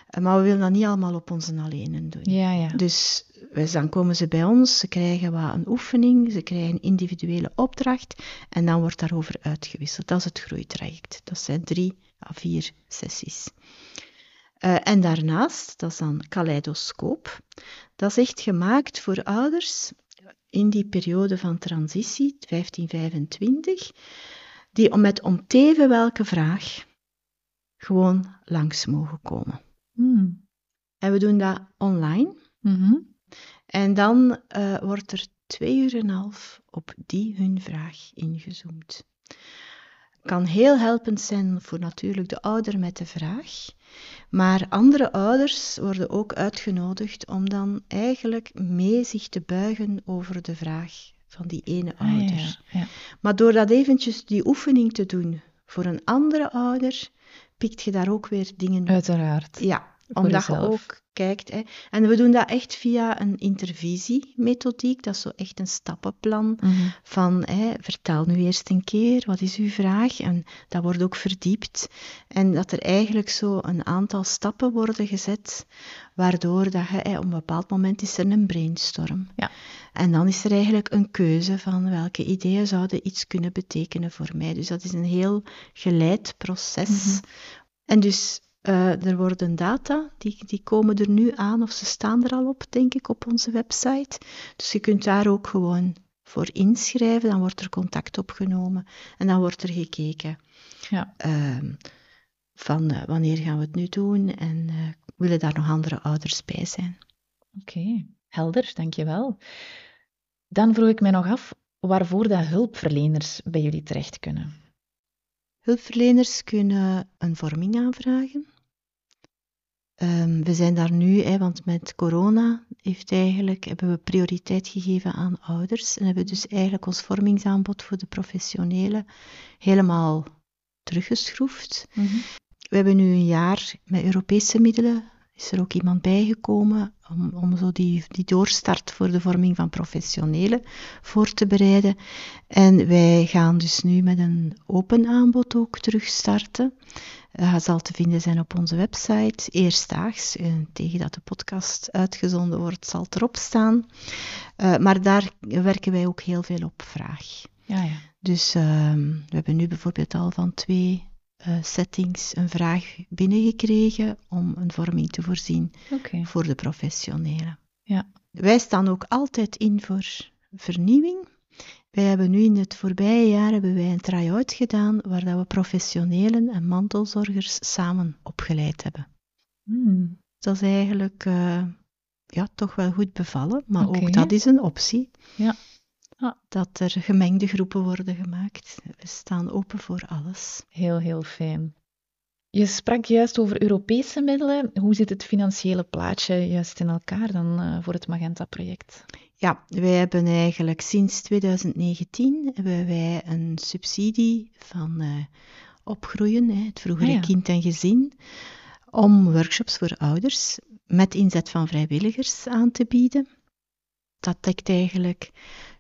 Eh, Maar we willen dat niet allemaal op onze alleen doen. Ja, ja. Dus dus dan komen ze bij ons, ze krijgen wat een oefening, ze krijgen een individuele opdracht en dan wordt daarover uitgewisseld. Dat is het groeitraject. Dat zijn drie vier sessies. Eh, en daarnaast, dat is dan kaleidoscoop, dat is echt gemaakt voor ouders in die periode van transitie, 1525, die om met om teven welke vraag gewoon langs mogen komen. Mhm. En we doen dat online. Mhm. En dan eh, wordt er twee uur en een half op die hun vraag ingezoomd. Kan heel helpend zijn voor natuurlijk de ouder met de vraag, maar andere ouders worden ook uitgenodigd om dan eigenlijk mee zich te buigen over de vraag van die ene Ah, ja, ouder. ja, ja. Maar door dat eventjes die oefening te doen voor een andere ouder, pikt je daar ook weer dingen Uiteraard. ja, Omdat je ook kijkt. Hè. En we doen dat echt via een intervisiemethodiek. Dat is zo echt een stappenplan Mhm. van hè, vertel nu eerst een keer, wat is uw vraag? En dat wordt ook verdiept. En dat er eigenlijk zo een aantal stappen worden gezet, waardoor dat je, hè, op een bepaald moment is er een brainstorm. Ja. En dan is er eigenlijk een keuze van welke ideeën zouden iets kunnen betekenen voor mij. Dus dat is een heel geleid proces. Mhm. En dus eh, er worden data, die, die komen er nu aan, of ze staan er al op, denk ik, op onze website. Dus je kunt daar ook gewoon voor inschrijven, dan wordt er contact opgenomen en dan wordt er gekeken Ja. ehm, van eh, wanneer gaan we het nu doen en eh, willen daar nog andere ouders bij zijn. Oké, helder, dankjewel. Dan vroeg ik mij nog af waarvoor dat hulpverleners bij jullie terecht kunnen. Hulpverleners kunnen een vorming aanvragen. Ehm, we zijn daar nu, hè, want met corona heeft eigenlijk, hebben we prioriteit gegeven aan ouders en hebben we dus eigenlijk ons vormingsaanbod voor de professionelen helemaal teruggeschroefd. Mhm. We hebben nu een jaar met Europese middelen, is er ook iemand bijgekomen om, om zo die, die doorstart voor de vorming van professionelen voor te bereiden. En wij gaan dus nu met een open aanbod ook terugstarten. Dat eh, zal te vinden zijn op onze website, eerstdaags. En eh, tegen dat de podcast uitgezonden wordt, zal het erop staan. Uh, maar daar werken wij ook heel veel op vraag. Ja, ja. Dus uh, we hebben nu bijvoorbeeld al van twee uh, settings een vraag binnengekregen om een vorming te voorzien okay. voor de professionelen. Ja. Wij staan ook altijd in voor vernieuwing. Wij hebben nu in het voorbije jaar hebben wij een try-out gedaan waar dat we professionelen en mantelzorgers samen opgeleid hebben. Hmm. Dat is eigenlijk uh, ja, toch wel goed bevallen, maar ook dat is een optie. Ja. Ah. Dat er gemengde groepen worden gemaakt. We staan open voor alles. Heel, heel fijn. Je sprak juist over Europese middelen. Hoe zit het financiële plaatje juist in elkaar dan uh, voor het Magenta-project? Ja, wij hebben eigenlijk sinds 2019 hebben wij een subsidie van uh, opgroeien, hè, het vroegere Ah, ja. kind en gezin, om workshops voor ouders met inzet van vrijwilligers aan te bieden. Dat dekt eigenlijk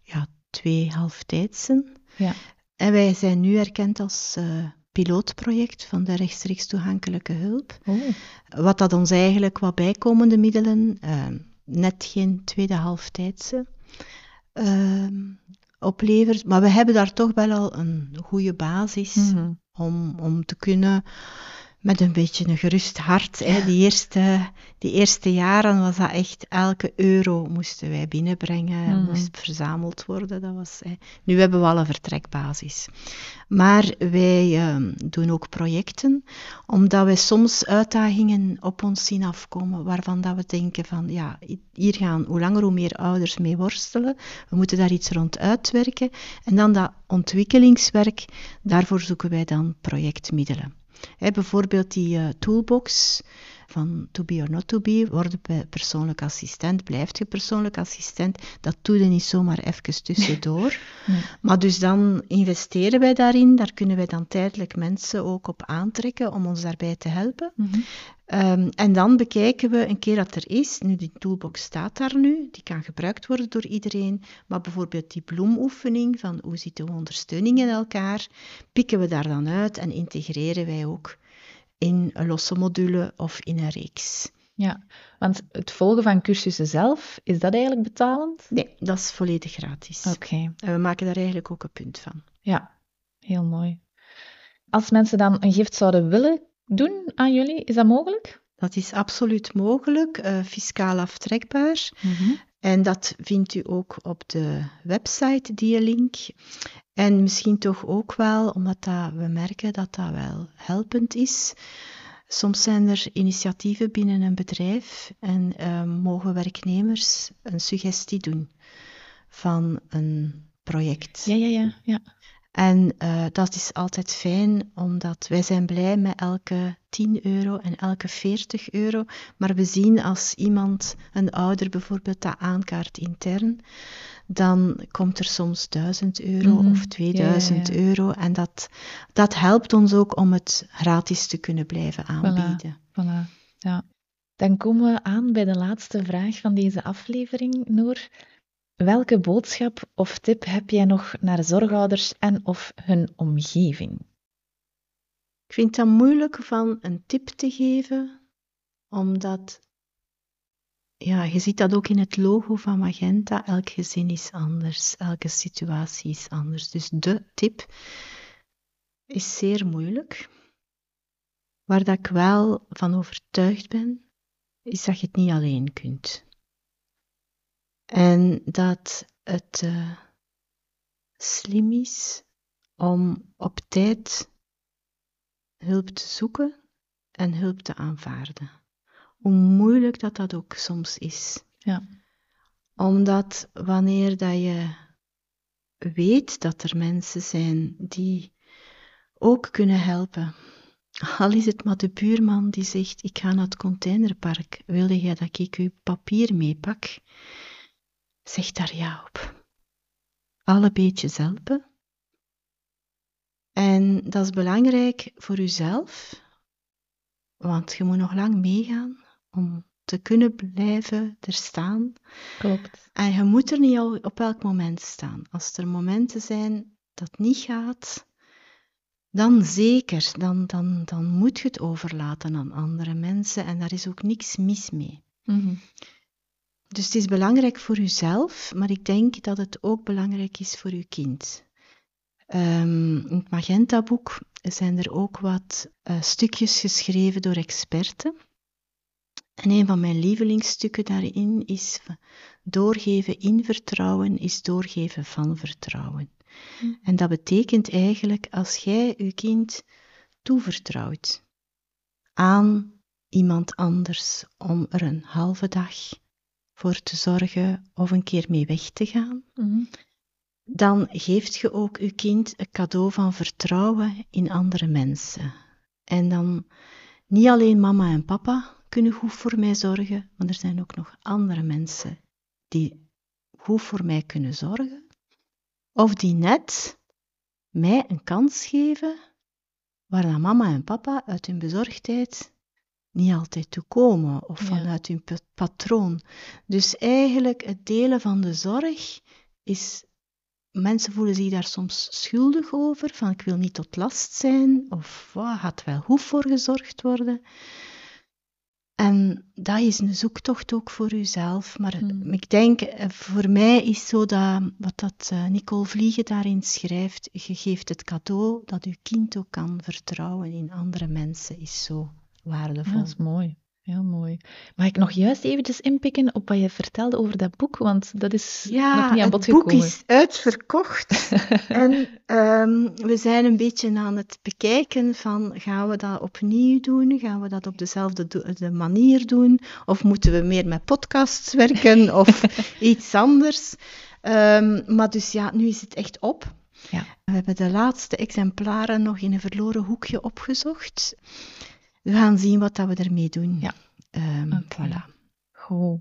ja, twee halftijdsen. Ja. En wij zijn nu erkend als uh, pilootproject van de rechtstreeks toegankelijke hulp. Oh. Wat dat ons eigenlijk wat bijkomende middelen, uh, net geen tweede halftijdse, uh, oplevert. Maar we hebben daar toch wel al een goede basis Mm -hmm. om, om te kunnen met een beetje een gerust hart. Hè. Die, eerste, die eerste jaren was dat echt elke euro moesten wij binnenbrengen, Mhm. moest verzameld worden. Dat was, hè. Nu hebben we al een vertrekbasis. Maar wij ehm, doen ook projecten, omdat wij soms uitdagingen op ons zien afkomen, waarvan dat we denken van, ja, hier gaan hoe langer hoe meer ouders mee worstelen. We moeten daar iets rond uitwerken. En dan dat ontwikkelingswerk, daarvoor zoeken wij dan projectmiddelen. Bijvoorbeeld die uh, toolbox van To Be or Not To Be, word persoonlijk assistent, blijft je persoonlijk assistent, dat doe je niet zomaar even tussendoor. Nee. Maar dus dan investeren wij daarin, daar kunnen wij dan tijdelijk mensen ook op aantrekken om ons daarbij te helpen. Mm -hmm. Um, en dan bekijken we een keer dat er is, nu die toolbox staat daar nu, die kan gebruikt worden door iedereen, maar bijvoorbeeld die bloemoefening van hoe zitten we ondersteuning in elkaar, pikken we daar dan uit en integreren wij ook in een losse module of in een reeks. Ja, want het volgen van cursussen zelf, is dat eigenlijk betalend? Nee, dat is volledig gratis. Oké. Okay. En we maken daar eigenlijk ook een punt van. Ja, heel mooi. Als mensen dan een gift zouden willen doen aan jullie, is dat mogelijk? Dat is absoluut mogelijk, uh, fiscaal aftrekbaar. Mm -hmm. En dat vindt u ook op de website, die link. En misschien toch ook wel, omdat dat, we merken dat dat wel helpend is. Soms zijn er initiatieven binnen een bedrijf en uh, mogen werknemers een suggestie doen van een project. Ja, ja, ja. ja. En uh, dat is altijd fijn, omdat wij zijn blij met elke 10 euro en elke 40 euro. Maar we zien als iemand, een ouder bijvoorbeeld, dat aankaart intern, dan komt er soms 1000 euro Mhm. of 2000 Ja, ja, ja. euro. En dat, dat helpt ons ook om het gratis te kunnen blijven aanbieden. Voilà, ja. Dan komen we aan bij de laatste vraag van deze aflevering, Noor. Welke boodschap of tip heb jij nog naar zorgouders en of hun omgeving? Ik vind dat moeilijk van een tip te geven, omdat ja, je ziet dat ook in het logo van Magenta. Elk gezin is anders, elke situatie is anders. Dus de tip is zeer moeilijk. Waar dat ik wel van overtuigd ben, is dat je het niet alleen kunt. En dat het uh, slim is om op tijd hulp te zoeken en hulp te aanvaarden. Hoe moeilijk dat dat ook soms is. Ja. Omdat wanneer dat je weet dat er mensen zijn die ook kunnen helpen. Al is het maar de buurman die zegt, ik ga naar het containerpark, wilde jij dat ik uw papier meepak? Zeg daar ja op. Alle beetjes helpen. En dat is belangrijk voor uzelf, want je moet nog lang meegaan om te kunnen blijven er staan. Klopt. En je moet er niet op elk moment staan. Als er momenten zijn dat niet gaat, dan zeker, dan, dan, dan moet je het overlaten aan andere mensen en daar is ook niks mis mee. Mhm. Dus het is belangrijk voor uzelf, maar ik denk dat het ook belangrijk is voor uw kind. Ehm, in het Magenta-boek zijn er ook wat uh, stukjes geschreven door experten. En een van mijn lievelingsstukken daarin is doorgeven in vertrouwen is doorgeven van vertrouwen. Hm. En dat betekent eigenlijk als jij je kind toevertrouwt aan iemand anders om er een halve dag voor te zorgen of een keer mee weg te gaan, Mhm. dan geeft je ook je kind een cadeau van vertrouwen in andere mensen. En dan niet alleen mama en papa kunnen goed voor mij zorgen, maar er zijn ook nog andere mensen die goed voor mij kunnen zorgen. Of die net mij een kans geven waar dan mama en papa uit hun bezorgdheid niet altijd toe komen of vanuit hun pa- patroon. Dus eigenlijk het delen van de zorg is. Mensen voelen zich daar soms schuldig over, van ik wil niet tot last zijn, of "Wow, gaat wel goed voor gezorgd worden. En dat is een zoektocht ook voor uzelf. Maar Hmm. ik denk, eh, voor mij is zo dat, wat dat eh, Nicole Vliegen daarin schrijft, je geeft het cadeau dat uw kind ook kan vertrouwen in andere mensen, is zo Ja, waardevol. dat is mooi. Heel mooi. Mag ik nog juist eventjes inpikken op wat je vertelde over dat boek? Want dat is nog niet aan bod het boek gekomen. is uitverkocht. en ehm, we zijn een beetje aan het bekijken van, gaan we dat opnieuw doen? Gaan we dat op dezelfde do- de manier doen? Of moeten we meer met podcasts werken? of iets anders? Ehm, maar dus ja, nu is het echt op. Ja. We hebben de laatste exemplaren nog in een verloren hoekje opgezocht. We gaan zien wat dat we ermee doen. Ja. Oké. Voilà. Goed.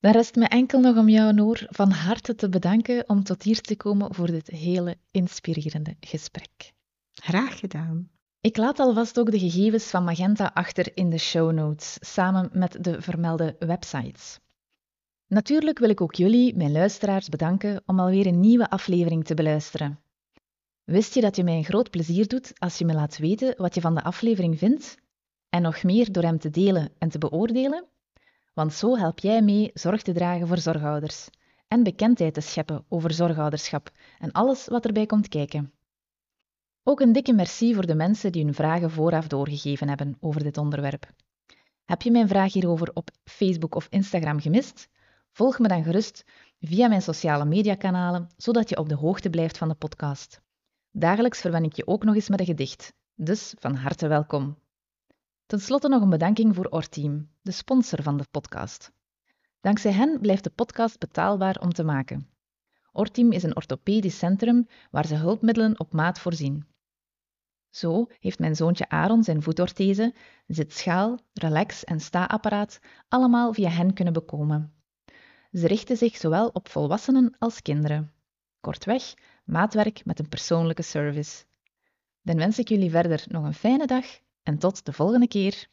Dan rest me enkel nog om jou, Noor, van harte te bedanken om tot hier te komen voor dit hele inspirerende gesprek. Graag gedaan. Ik laat alvast ook de gegevens van Magenta achter in de show notes, samen met de vermelde websites. Natuurlijk wil ik ook jullie, mijn luisteraars, bedanken om alweer een nieuwe aflevering te beluisteren. Wist je dat je mij een groot plezier doet als je me laat weten wat je van de aflevering vindt? En nog meer door hem te delen en te beoordelen? Want zo help jij mee zorg te dragen voor zorgouders en bekendheid te scheppen over zorgouderschap en alles wat erbij komt kijken. Ook een dikke merci voor de mensen die hun vragen vooraf doorgegeven hebben over dit onderwerp. Heb je mijn vraag hierover op Facebook of Instagram gemist? Volg me dan gerust via mijn sociale mediakanalen, zodat je op de hoogte blijft van de podcast. Dagelijks verwen ik je ook nog eens met een gedicht, dus van harte welkom. Ten slotte nog een bedanking voor Orteam, de sponsor van de podcast. Dankzij hen blijft de podcast betaalbaar om te maken. Orteam is een orthopedisch centrum waar ze hulpmiddelen op maat voorzien. Zo heeft mijn zoontje Aaron zijn voetorthese, zitschaal, relax- en sta-apparaat allemaal via hen kunnen bekomen. Ze richten zich zowel op volwassenen als kinderen. Kortweg, maatwerk met een persoonlijke service. Dan wens ik jullie verder nog een fijne dag en tot de volgende keer.